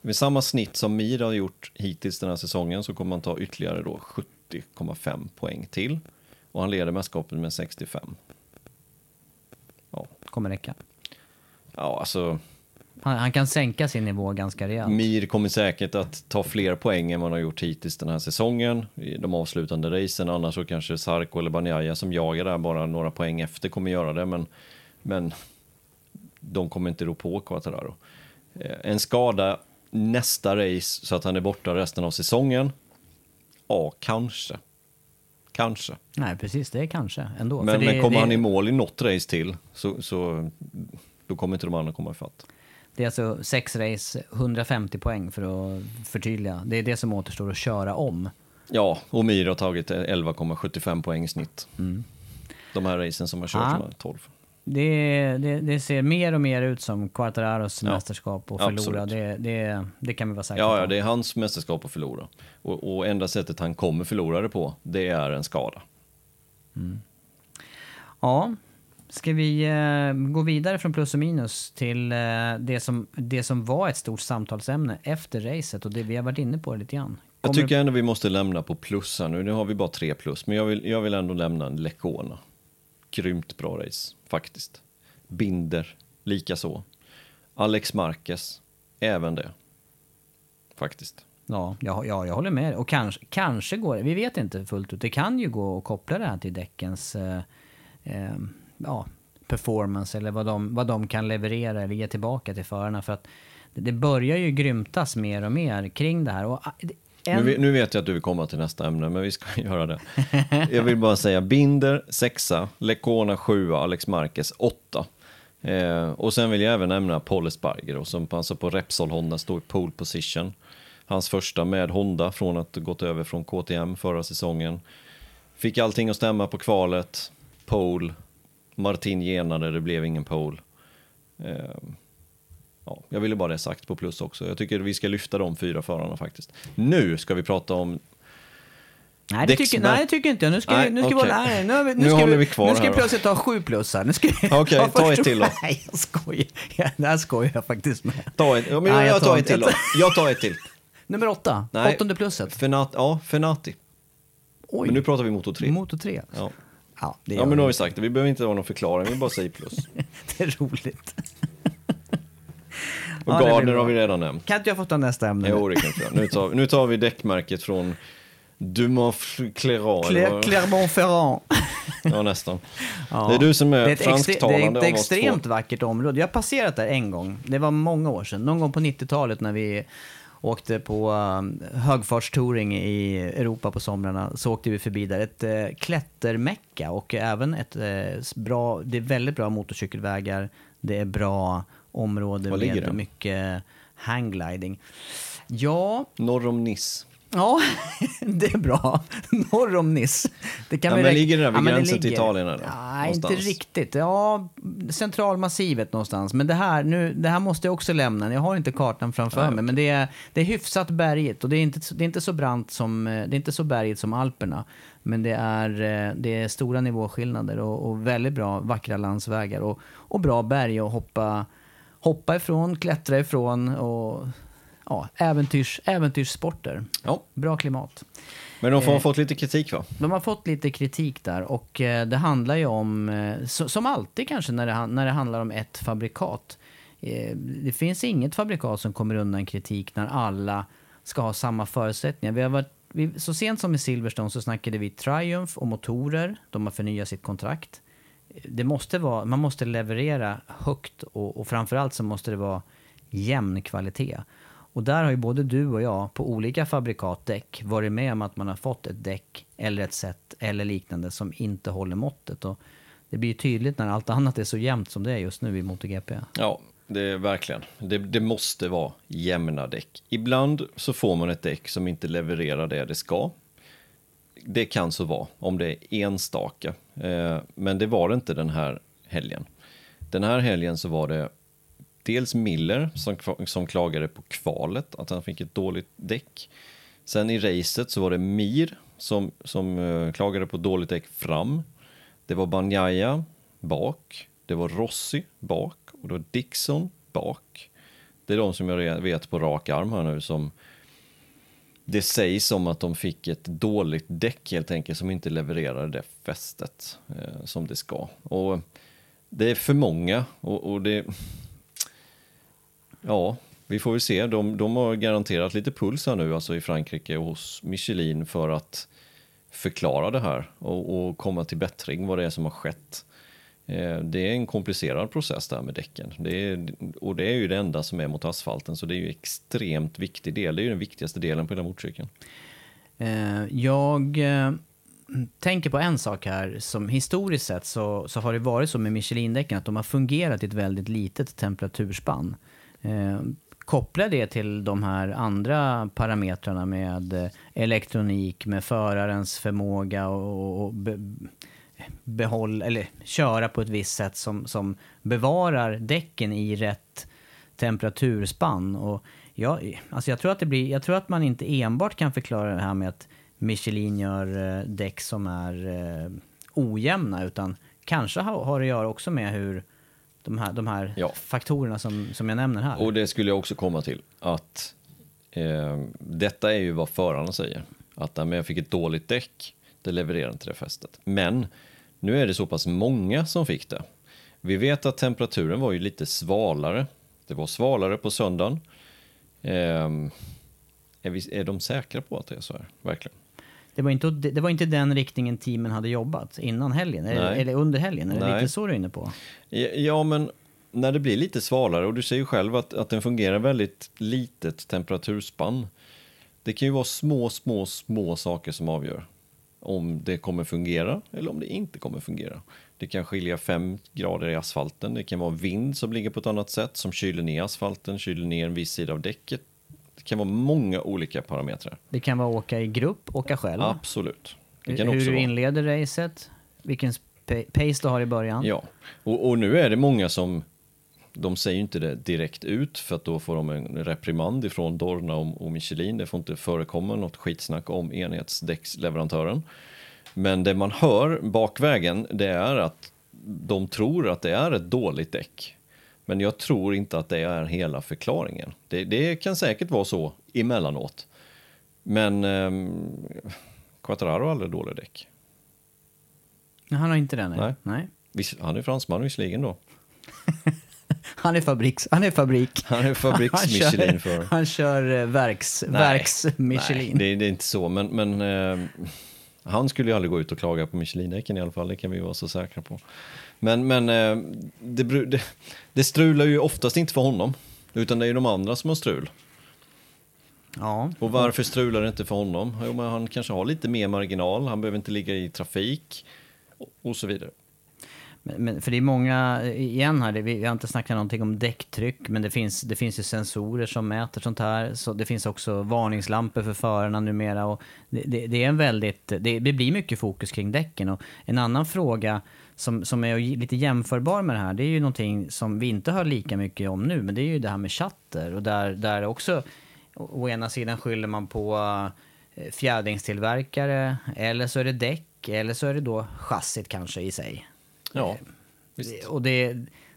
Med samma snitt som Mir har gjort hittills den här säsongen så kommer man ta ytterligare då 70,5 poäng till. Och han leder mästerskapet med 65. Kommer räcka. ja alltså Han, han kan sänka sin nivå ganska rejält. Mir kommer säkert att ta fler poäng än man har gjort hittills den här säsongen i de avslutande racen. Annars så kanske Sarko eller Banjaya som jagar där bara några poäng efter kommer göra det. Men, men de kommer inte rå på Quattararo. Eh, En skada nästa race så att han är borta resten av säsongen. Ja, kanske. Kanske. Nej, precis. Det är kanske ändå. Men, det, men kommer det, han i mål i något race till så, så då kommer inte de andra komma ifatt. Det är alltså sex race, 150 poäng för att förtydliga. Det är det som återstår att köra om. Ja, och Mir har tagit 11,75 poäng i snitt. De här racen som har kört Ja. som är 12. Det, det, det ser mer och mer ut som Quartararos Ja, mästerskap och förlora. Det, det, det kan vi vara säkra Ja, på. ja, det är hans mästerskap att förlora. Och, och enda sättet han kommer förlora det på, det är en skada. Ja, ska vi eh, gå vidare från plus och minus till eh, det, som, det som var ett stort samtalsämne efter racet och det vi har varit inne på lite grann. Jag Kommer- tycker ändå vi måste lämna på plus här nu. Nu har vi bara tre plus, men jag vill, jag vill ändå lämna en Lecona. Grymt bra race, faktiskt. Binder, lika så. Alex Marquez, även det. Faktiskt. Ja, ja, ja, jag håller med. Och kanske, kanske går det, vi vet inte fullt ut, det kan ju gå att koppla det här till däckens eh, eh, ja, performance eller vad de, vad de kan leverera eller ge tillbaka till förarna. För att det, börjar ju grymtas mer och mer kring det här. Och, eh, nu, nu vet jag att du vill komma till nästa ämne, men vi ska göra det. Jag vill bara säga Binder, sexa, Lecona, sjua, Alex Marquez, åtta. Eh, och sen vill jag även nämna Paul Esparger då, som passar på Repsol Honda, står i pole position. Hans första med Honda från att ha gått över från KTM förra säsongen. Fick allting att stämma på kvalet, pole, Martin genade, det blev ingen pole. Eh, ja, jag ville bara det sagt på plus också. Jag tycker vi ska lyfta de fyra förarna faktiskt. Nu ska vi prata om nej, det tycker, nej, det tycker inte jag. Nu ska Nej, vi, nu ska vi okej. hålla, nej, nu, vi- nu Nu ska håller vi, vi kvar Nu ska vi då. plötsligt ha sju plussar. Nu ska vi, Okej, Ja, ta ett till då. Nej, jag skojar. Ja, det här skojar jag faktiskt med. Ta ett, ja, men Nej, jag, jag tar ett till då. Jag tar ett till. Nummer åtta, Nej. åttonde plusset. Fenat, ja, Fenati. Oj, Men nu pratar vi motor 3. motor tre. Ja. Ja, det, ja, men nu har vi. vi sagt det. Vi behöver inte ha någon förklaring, vi bara säger plus. det är roligt. Och Ja, Gardner har vi redan nämnt. Kan inte jag få ta nästa ämne? Jo, det kan göra. Nu tar, nu tar vi däckmärket från Dumont Clérat. Cler- Clermont-Ferrand. Ja, nästan. Ja. Det är du som är, Det är extre- det fransktalande är ett extremt vackert område. Jag har passerat där en gång. Det var många år sedan. Någon gång på 90-talet när vi åkte på um, högfartstouring i Europa på somrarna så åkte vi förbi där. Ett uh, klättermecka och även ett eh, bra, det är väldigt bra motorcykelvägar. Det är bra område Var med mycket hanggliding. Ja, Norr om Nice. Ja, det är bra. Norr om Nice. Det kan Ja, men ligger det där vid men gränsen till Italien, eller? Nej, inte riktigt. Ja, centralmassivet någonstans. Men det här, nu, det här måste jag också lämna. Jag har inte kartan framför Nej, mig. Men det är, det är hyfsat bergigt och det är inte, det är inte så brant som, det är inte så bergigt som Alperna. Men det är, eh, det är stora nivåskillnader och, och väldigt bra, vackra landsvägar och, och bra berg att hoppa, hoppa ifrån, klättra ifrån och ja, äventyrs, äventyrssporter. Ja, Bra klimat. men de får ha Eh, fått lite kritik va? De har fått lite kritik där och eh, det handlar ju om, eh, som alltid kanske när det, han- när det handlar om ett fabrikat. Det finns inget fabrikat som kommer undan kritik när alla ska ha samma förutsättningar. Vi har varit, vi, så sent som i Silverstone så snackade vi Triumph och motorer. De har förnyat sitt kontrakt. Det måste vara, man måste leverera högt och, och framförallt så måste det vara jämn kvalitet. Och där har ju både du och jag på olika fabrikatdäck varit med om att man har fått ett däck eller ett set eller liknande som inte håller måttet. Och det blir ju tydligt när allt annat är så jämnt som det är just nu i MotoGP. Ja, det är verkligen. Det, det måste vara jämna däck. Ibland så får man ett däck som inte levererar det det ska. Det kan så vara, om det är enstaka. Eh, men det var det inte den här helgen. Den här helgen så var det dels Miller som, som klagade på kvalet, att han fick ett dåligt däck. Sen i racet så var det Mir som, som eh, klagade på dåligt däck fram. Det var Banjaya bak. Det var Rossi bak. Och det var Dixon bak. Det är de som jag vet på rak arm här nu som det sägs om att de fick ett dåligt däck helt enkelt som inte levererade det fästet eh, som det ska. Och det är för många och, och det... Ja, vi får väl se. De, de har garanterat lite puls här nu alltså i Frankrike och hos Michelin för att förklara det här och, och komma till bättring vad det är som har skett. Eh, det är en komplicerad process där med däcken. Det är, och det är ju det enda som är mot asfalten, så det är ju extremt viktig del. Det är ju den viktigaste delen på hela motorcykeln. Eh, jag eh, tänker på en sak här. Som historiskt sett så, så har det varit så med Michelin-däcken att de har fungerat i ett väldigt litet temperaturspann. Koppla det till de här andra parametrarna med elektronik, med förarens förmåga och, och och behåll, eller köra på ett visst sätt som, som bevarar däcken i rätt temperaturspann. Och jag, alltså jag, tror att det blir, jag tror att man inte enbart kan förklara det här med att Michelin gör eh, däck som är eh, ojämna, utan kanske har, har det att göra också med hur de här, de här Ja. faktorerna som, som jag nämner här. Och det skulle jag också komma till, att Eh, detta är ju vad förarna säger. Att men jag fick ett dåligt däck, det levererar inte det fästet. Men nu är det så pass många som fick det. Vi vet att temperaturen var ju lite svalare. Det var svalare på söndagen. Eh, är, vi, är de säkra på att det är så här? Verkligen? Det var, inte, det var inte den riktningen teamen hade jobbat innan helgen, eller, eller under helgen. Är det lite så du är inne på? Ja, men när det blir lite svalare och du säger ju själv att, att den fungerar väldigt litet temperaturspann. Det kan ju vara små, små, små saker som avgör om det kommer fungera eller om det inte kommer fungera. Det kan skilja fem grader i asfalten, det kan vara vind som ligger på ett annat sätt som kyler ner asfalten, kyler ner en viss sida av däcket. Det kan vara många olika parametrar. Det kan vara åka i grupp, åka själv. Absolut. Det kan Hur du inleder racet, vilken pace du har i början. Ja, och, och nu är det många som de säger inte det direkt ut för att då får de en reprimand ifrån Dorna och, Michelin. Det får inte förekomma något skitsnack om enhetsdäcksleverantören. Men det man hör bakvägen det är att de tror att det är ett dåligt däck. Men jag tror inte att det är hela förklaringen. Det, det kan säkert vara så emellanåt. Men eh, Quattararo har aldrig dåliga däck. Han har inte det? Nej. nej. Han är fransman visserligen då. Han är, fabriks, han är fabrik. Han är fabriks-Michelin för. Han kör eh, verks, verks Michelin. Nej, det, det, är inte så, men, men eh, han skulle ju aldrig gå ut och klaga på Michelin-däcken i alla fall, det kan vi vara så säkra på. Men, men eh, det, det, det strular ju oftast inte för honom, utan det är ju de andra som har strul. Ja. Och varför strular det inte för honom? Jo, men han kanske har lite mer marginal, han behöver inte ligga i trafik och så vidare. Men, för det är många, eh, igen här, vi har inte snackat någonting om däcktryck, men det finns, det finns ju sensorer som mäter sånt här. Så det finns också varningslampor för förarna numera. Och det, det, det är en väldigt, det, det, blir mycket fokus kring däcken. Och en annan fråga som, som är lite jämförbar med det här, det är ju någonting som vi inte hör lika mycket om nu, men det är ju det här med chatter. Och där, där också, å ena sidan skyller man på eh, fjädringstillverkare, eller så är det däck, eller så är det då chassit kanske i sig. Ja, visst. Och det,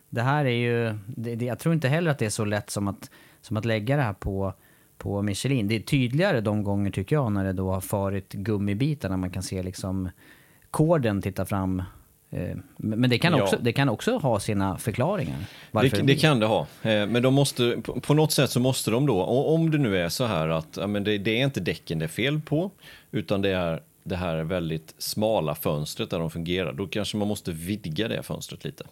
det här är ju... Det, det, jag tror inte heller att det är så lätt som att, som att lägga det här på, på Michelin. Det är tydligare de gånger tycker jag när det då har farit gummibitar när man kan se liksom koden titta fram. Eh, men det kan, också, ja. det kan också ha sina förklaringar. Det, det, kan det ha. Eh, men de måste, på något sätt så måste de då, om det nu är så här att men det, det är inte däcken det är fel på, utan det är det här väldigt smala fönstret där de fungerar, då kanske man måste vidga det fönstret lite.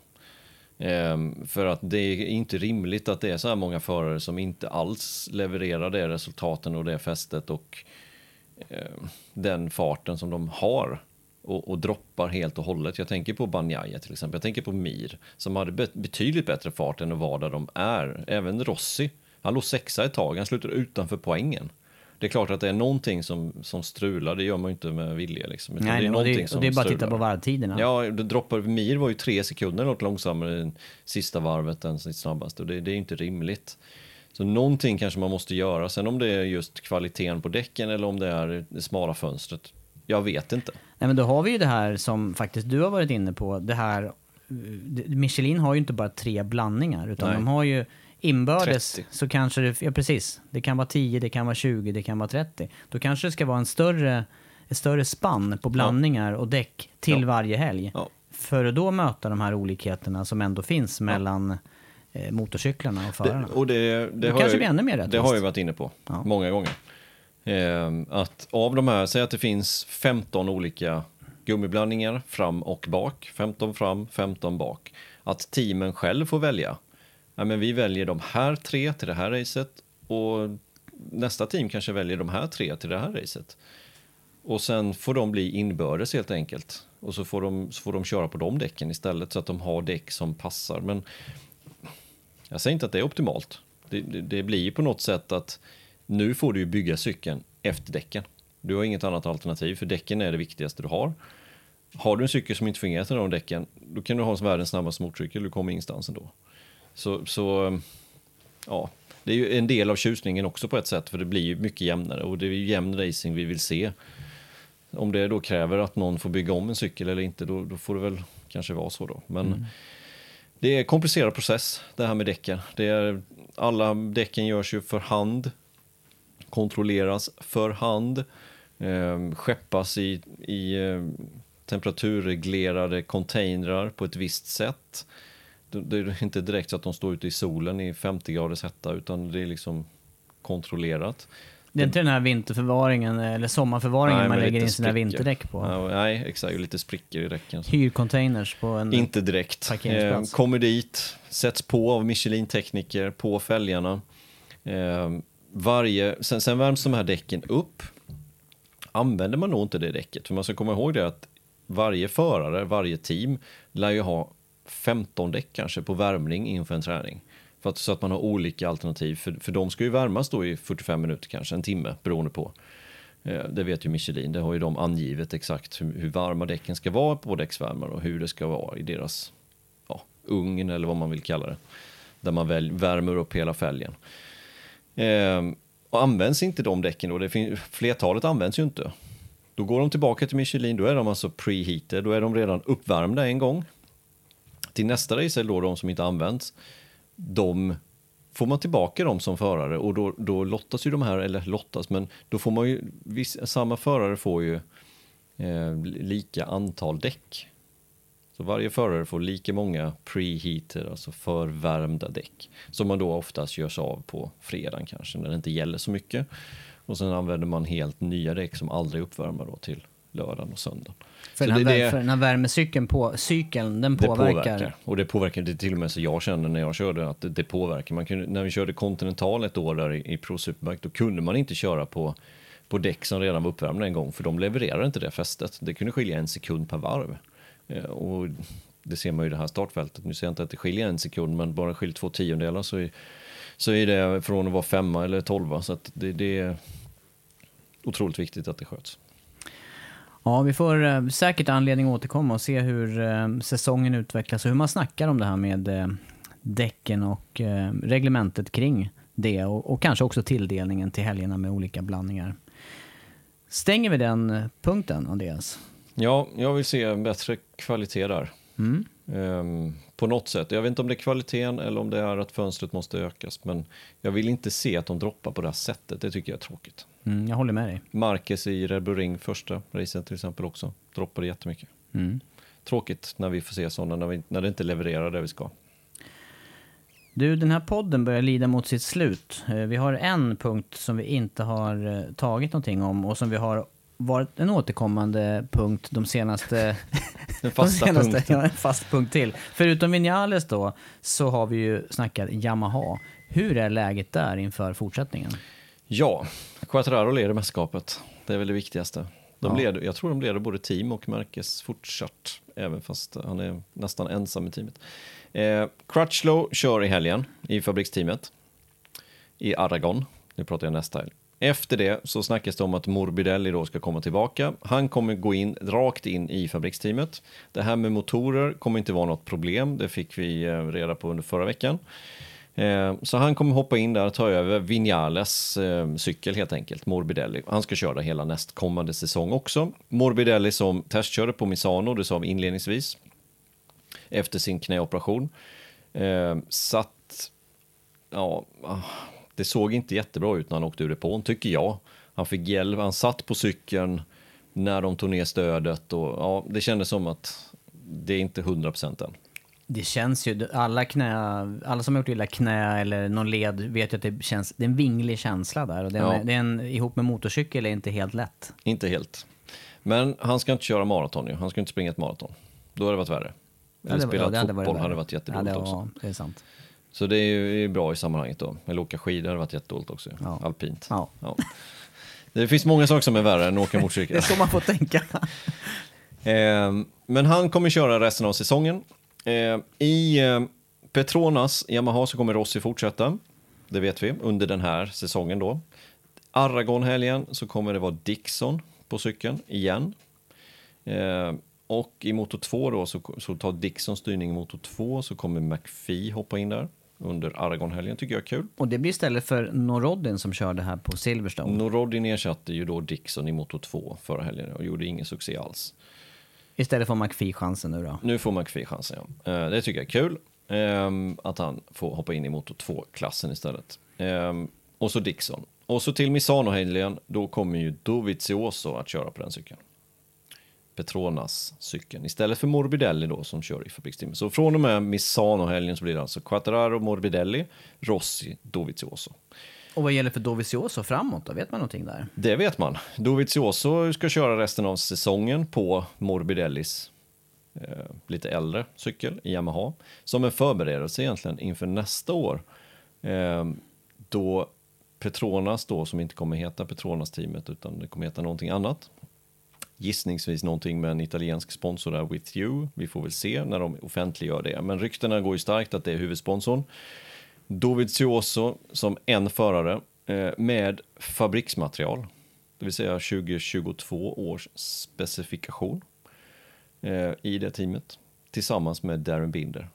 Ehm, för att det är inte rimligt att det är så här många förare som inte alls levererar det resultaten och det fästet och eh, den farten som de har och, och, droppar helt och hållet. Jag tänker på Banjaya till exempel, jag tänker på Mir som hade betydligt bättre fart än att vara där de är. Även Rossi, han låg sexa ett tag, han slutade utanför poängen det är klart att det är någonting som, som strular, det gör man ju inte med vilja. Liksom, Nej, det är och, det, och det är bara att titta på varvtiderna. Ja, det droppar, Mir var ju tre sekunder något långsammare än sista varvet än sitt snabbaste och det, det är inte rimligt. Så någonting kanske man måste göra, sen om det är just kvaliteten på däcken eller om det är det smala fönstret. Jag vet inte. Nej, men då har vi ju det här som faktiskt du har varit inne på, det här Michelin har ju inte bara tre blandningar, utan Nej. de har ju Inbördes 30. så kanske det, ja precis, det kan vara 10, det kan vara 20, det kan vara 30. Då kanske det ska vara en större, ett större spann på blandningar och däck till ja. varje helg. Ja. För att då möta de här olikheterna som ändå finns mellan eh, motorcyklarna och förarna. Det, och det, det, det kanske blir ännu mer rättvist. Det har jag varit inne på många gånger. Eh, att av de här, säg att det finns 15 olika gummiblandningar fram och bak. 15 fram, 15 bak. Att teamen själv får välja ja, men vi väljer de här tre till det här racet och nästa team kanske väljer de här tre till det här racet. Och sen får de bli inbördes helt enkelt. Och så får de, så får de köra på de däcken istället så att de har däck som passar. Men jag säger inte att det är optimalt. Det, det, det blir på något sätt att nu får du bygga cykeln efter däcken. Du har inget annat alternativ för däcken är det viktigaste du har. Har du en cykel som inte fungerar till de däcken, då kan du ha världens snabbaste motorcykel, du kommer ingenstans ändå. Så, så ja, det är ju en del av tjusningen också på ett sätt, för det blir ju mycket jämnare och det är ju jämn racing vi vill se. Om det då kräver att någon får bygga om en cykel eller inte, då, då får det väl kanske vara så då. Men mm. det är en komplicerad process det här med däcken. Det är, alla däcken görs ju för hand kontrolleras för hand, eh, skeppas i, i eh, temperaturreglerade containrar på ett visst sätt. Det, är inte direkt så att de står ute i solen i 50 graders hetta utan det är liksom kontrollerat. Det är inte den här vinterförvaringen eller sommarförvaringen Nej, man lägger in sina vinterdäck på. Ja, nej, exakt. Lite sprickor i däcken. Hyrcontainers på en... Inte direkt. Eh, kommer dit, sätts på av Michelin-tekniker på fälgarna. Eh, varje, sen, sen värms de här däcken upp. Använder man nog inte det däcket, för man ska komma ihåg det att varje förare, varje team lär ju ha 15 däck kanske på värmning inför en träning. För att, så att man har olika alternativ, för, för de ska ju värmas då i 45 minuter kanske, en timme beroende på. Eh, det vet ju Michelin, det har ju de angivet exakt hur, hur varma däcken ska vara på däcksvärmare och hur det ska vara i deras ja, ugn eller vad man vill kalla det. Där man väl, värmer upp hela fälgen. Eh, och används inte de däcken då, det finns, flertalet används ju inte. Då går de tillbaka till Michelin, då är de alltså preheated, då är de redan uppvärmda en gång. Till nästa race, då de som inte används, de får man tillbaka dem som förare och då, då lottas ju de här, eller lottas, men då får man ju, viss, samma förare får ju eh, lika antal däck. Så varje förare får lika många preheater, alltså förvärmda däck, som man då oftast görs av på fredagen kanske, när det inte gäller så mycket. Och sen använder man helt nya däck som aldrig är uppvärmda då till lördagen och söndagen. För, Så den här, det- det- för den här värmecykeln, på, cykeln, den det påverkar. Och det påverkar, det till och med så jag kände när jag körde att det, det påverkar. Man kunde, när vi körde Continental ett år där i, i Pro Superbike, då kunde man inte köra på, på däck som redan var uppvärmda en gång, för de levererade inte det fästet. Det kunde skilja en sekund per varv. Eh, och det ser man ju i det här startfältet. Nu ser jag inte att det skiljer en sekund, men bara skiljer två tiondelar så är, så är det från att vara femma eller tolva. Så att det, det är otroligt viktigt att det sköts. Ja, vi får eh, säkert anledning att återkomma och se hur eh, säsongen utvecklas och hur man snackar om det här med eh, däcken och reglementet kring det och, och kanske också tilldelningen till helgerna med olika blandningar. Stänger vi den punkten, Andreas? Ja, jag vill se bättre kvalitet där. Mm. Ehm, på något sätt. Jag vet inte om det är kvaliteten eller om det är att fönstret måste ökas. Men jag vill inte se att de droppar på det här sättet. Det tycker jag är tråkigt. Mm, jag håller med dig. Marquez i Red Bull Ring första racet till exempel också. Droppade jättemycket. Mm. Tråkigt när vi får se sådana, när, vi, när det inte levererar det vi ska. Du, den här podden börjar lida mot sitt slut. Eh, Vi har en punkt som vi inte har eh, tagit någonting om och som vi har varit en återkommande punkt de senaste... Den fasta de senaste punkten. Ja, en fast punkt till. Förutom Vinales då, så har vi ju snackat Yamaha. Hur är läget där inför fortsättningen? Ja, Quattraro leder mästerskapet. Det är väl det viktigaste. De Ja. leder, jag tror de leder både team och Marquez fortsatt, även fast han är nästan ensam i teamet. Eh, Crutchlow kör i helgen i fabriksteamet i Aragon. Nu pratar jag nästa helg. Efter det så snackas det om att Morbidelli då ska komma tillbaka. Han kommer gå in rakt in i fabriksteamet. Det här med motorer kommer inte vara något problem. Det fick vi eh, reda på under förra veckan. Eh, så han kommer hoppa in där och ta över Vinales eh, cykel helt enkelt, Morbidelli. Han ska köra hela nästkommande säsong också. Morbidelli som testkörde på Misano, det sa vi inledningsvis, efter sin knäoperation. Eh, så satt, ja, ah, det såg inte jättebra ut när han åkte ur depån, tycker jag. Han fick hjälp, han satt på cykeln när de tog ner stödet och ja, det kändes som att det är inte 100% än. Det känns ju, alla knä, alla som har gjort illa knä eller någon led vet ju att det känns, det är en vinglig känsla där och Ja. är, det är en, ihop med motorcykel är inte helt lätt. Inte helt. Men han ska inte köra maraton ju. Han ska inte springa ett maraton. Då hade det varit värre. Eller det var- spela ja, det fotboll hade varit jättedåligt ja, det, också. var- det är sant. Så det är ju bra i sammanhanget då. Eller åka skidor hade varit jättedåligt också. Ja. Alpint. Ja. Det finns många saker som är värre än att åka motorcykel. Det är så man får tänka. Eh, men han kommer köra resten av säsongen. Eh, I eh, Petronas Yamaha så kommer Rossi fortsätta. Det vet vi, under den här säsongen då. Aragon-helgen så kommer det vara Dixon på cykeln igen. Eh, och i motor 2 då så, så tar Dixon styrning i motor 2 så kommer McPhee hoppa in där under Aragon-helgen. Tycker jag är kul. Och det blir istället för Norodin som körde här på Silverstone. Norodin ersatte ju då Dixon i motor 2 förra helgen och gjorde ingen succé alls. Istället får McPhee chansen nu då. Nu får McPhee chansen, ja. Eh, det tycker jag är kul. Ehm, att han får hoppa in i motor 2-klassen istället. Ehm, och så Dixon. Och så till Misano-helgen, då kommer ju Dovizioso att köra på den cykeln. Petronas cykeln istället för Morbidelli då som kör i fabriksteamet. Så från och med Misano-helgen så blir det alltså Quattararo, Morbidelli, Rossi, Dovizioso. Och vad gäller för Dovizioso framåt då? Vet man någonting där? Det vet man. Dovizioso ska köra resten av säsongen på Morbidellis eh, lite äldre cykel, i Yamaha, som en förberedelse egentligen inför nästa år. Eh, då Petronas då, som inte kommer heta Petronas-teamet utan det kommer heta någonting annat. Gissningsvis någonting med en italiensk sponsor där, With You. Vi får väl se när de offentliggör det. Men ryktena går ju starkt att det är huvudsponsorn. Dovizioso som en förare eh, med fabriksmaterial, det vill säga 2022 års specifikation eh, i det teamet tillsammans med Darren Binder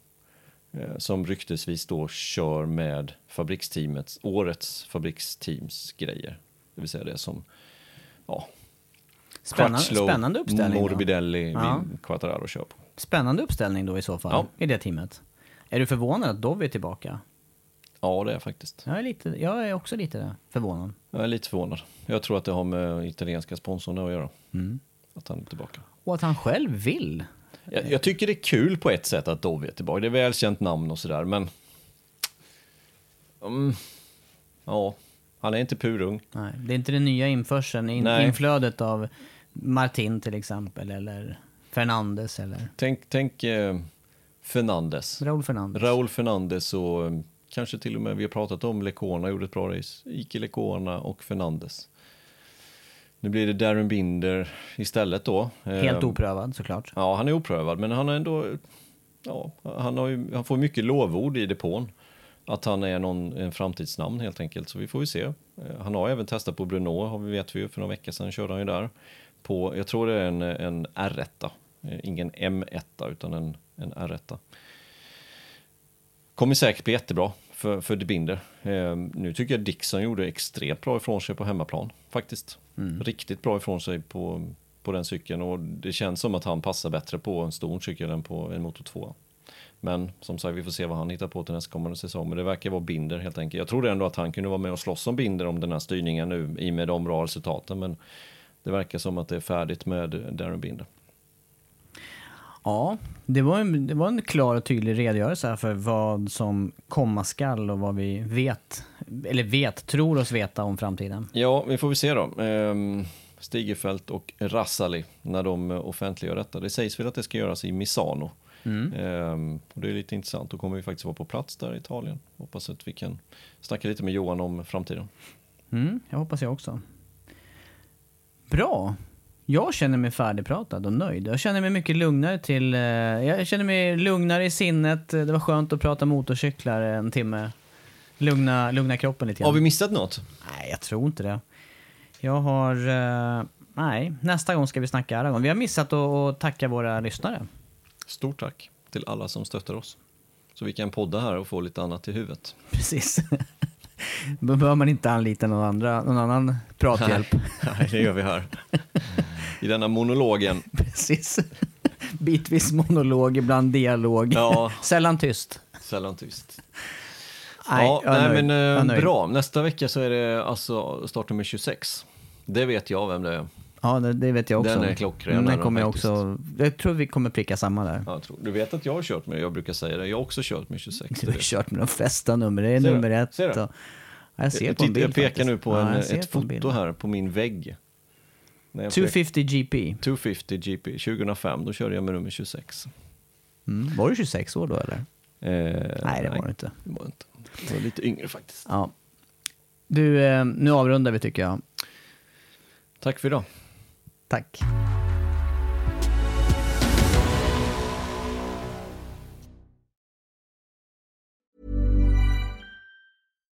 eh, som ryktesvis då kör med fabriksteamets, årets fabriksteams grejer. Det vill säga det som, ja, Spännande, Crutchlow, spännande uppställning. Morbidelli, Ja. Quattararo kör på. Spännande uppställning då i så fall, Ja. i det teamet. Är du förvånad att Dov är tillbaka? Ja, det är jag faktiskt. Jag är, lite, jag är också lite förvånad. Jag är lite förvånad. Jag tror att det har med italienska sponsorn att göra. Mm. Att han är tillbaka. Och att han själv vill. Jag, jag tycker det är kul på ett sätt att Dove är tillbaka. Det är välkänt namn och sådär, men... Mm, ja, han är inte purung. Nej, det är inte den nya införseln, in, Nej. inflödet av Martin till exempel, eller Fernandes eller Tänk, tänk eh, Fernandes. Raúl Fernandes. Raúl Fernandes och eh, kanske till och med vi har pratat om Lecona gjorde ett bra race. Ike Lecona och Fernandes. Nu blir det Darren Binder istället då. Helt Eh, oprövad såklart. Ja, han är oprövad, men han är ändå... Ja, han, har ju, han får mycket lovord i depån. Att han är någon, en framtidsnamn helt enkelt, så vi får ju se. Eh, Han har även testat på Bruno, har vi vet vi ju, för några veckor sedan körde han ju där. På, jag tror det är en, en R1, eh, ingen M1, utan en, en R1. Kommer säkert bli jättebra för, för De Binder. Eh, nu tycker jag Dixon gjorde extremt bra ifrån sig på hemmaplan, faktiskt. Riktigt bra ifrån sig på, på den cykeln och det känns som att han passar bättre på en stor cykel än på en Moto 2. Men som sagt, vi får se vad han hittar på till nästkommande säsong. Men det verkar vara Binder helt enkelt. Jag trodde ändå att han kunde vara med och slåss om Binder om den här styrningen nu i och med de bra resultaten. Men det verkar som att det är färdigt med Darren Binder. Ja, det var, en, det var en klar och tydlig redogörelse här för vad som komma skall och vad vi vet, eller vet, tror oss veta om framtiden. Ja, vi får väl se då. Ehm, Stigefelt och Rassali när de offentliggör detta. Det sägs väl att det ska göras i Misano. Ehm, och det är lite intressant. Då kommer vi faktiskt vara på plats där i Italien. Hoppas att vi kan snacka lite med Johan om framtiden. Mm, jag hoppas jag också. Bra. Jag känner mig färdigpratad och nöjd. Jag känner mig mycket lugnare till... Eh, jag känner mig lugnare i sinnet. Det var skönt att prata motorcyklar en timme. Lugna, lugna kroppen lite grann. Har vi missat något? Nej, jag tror inte det. Jag har... Eh, nej, nästa gång ska vi snacka Aragon. Vi har missat att, att tacka våra lyssnare. Stort tack till alla som stöttar oss. Så vi kan podda här och få lite annat i huvudet. Precis. Då behöver man inte anlita någon, andra, någon annan prathjälp. Nej, det gör vi här. I denna monologen. Precis. Bitvis monolog, ibland dialog. Ja. Sällan tyst. Sällan tyst. Nej, ja, nej men eh, bra. Nästa vecka så är det alltså startnummer 26. Det vet jag vem det är. Ja, det, det vet jag också. Den är klockren, Den kommer jag också... Jag tror vi kommer pricka samma där. Ja, jag tror. Du vet att jag har kört med, jag brukar säga det, jag har också kört med 26. Du har kört med de flesta nummer. Det är Ser du? nummer ett. Ser du? Och... Ja, jag ser jag, på en bild jag pekar faktiskt. nu på en, ett på foto bild. här på min vägg. När jag 250 GP. pek- 250 GP 2005, då körde jag med nummer 26. Mm. Var du 26 år då eller? Eh, Nej, det var det inte. Det var inte. Jag var lite yngre faktiskt. Ja. Du, eh, nu avrundar vi tycker jag. Tack för idag. Tack.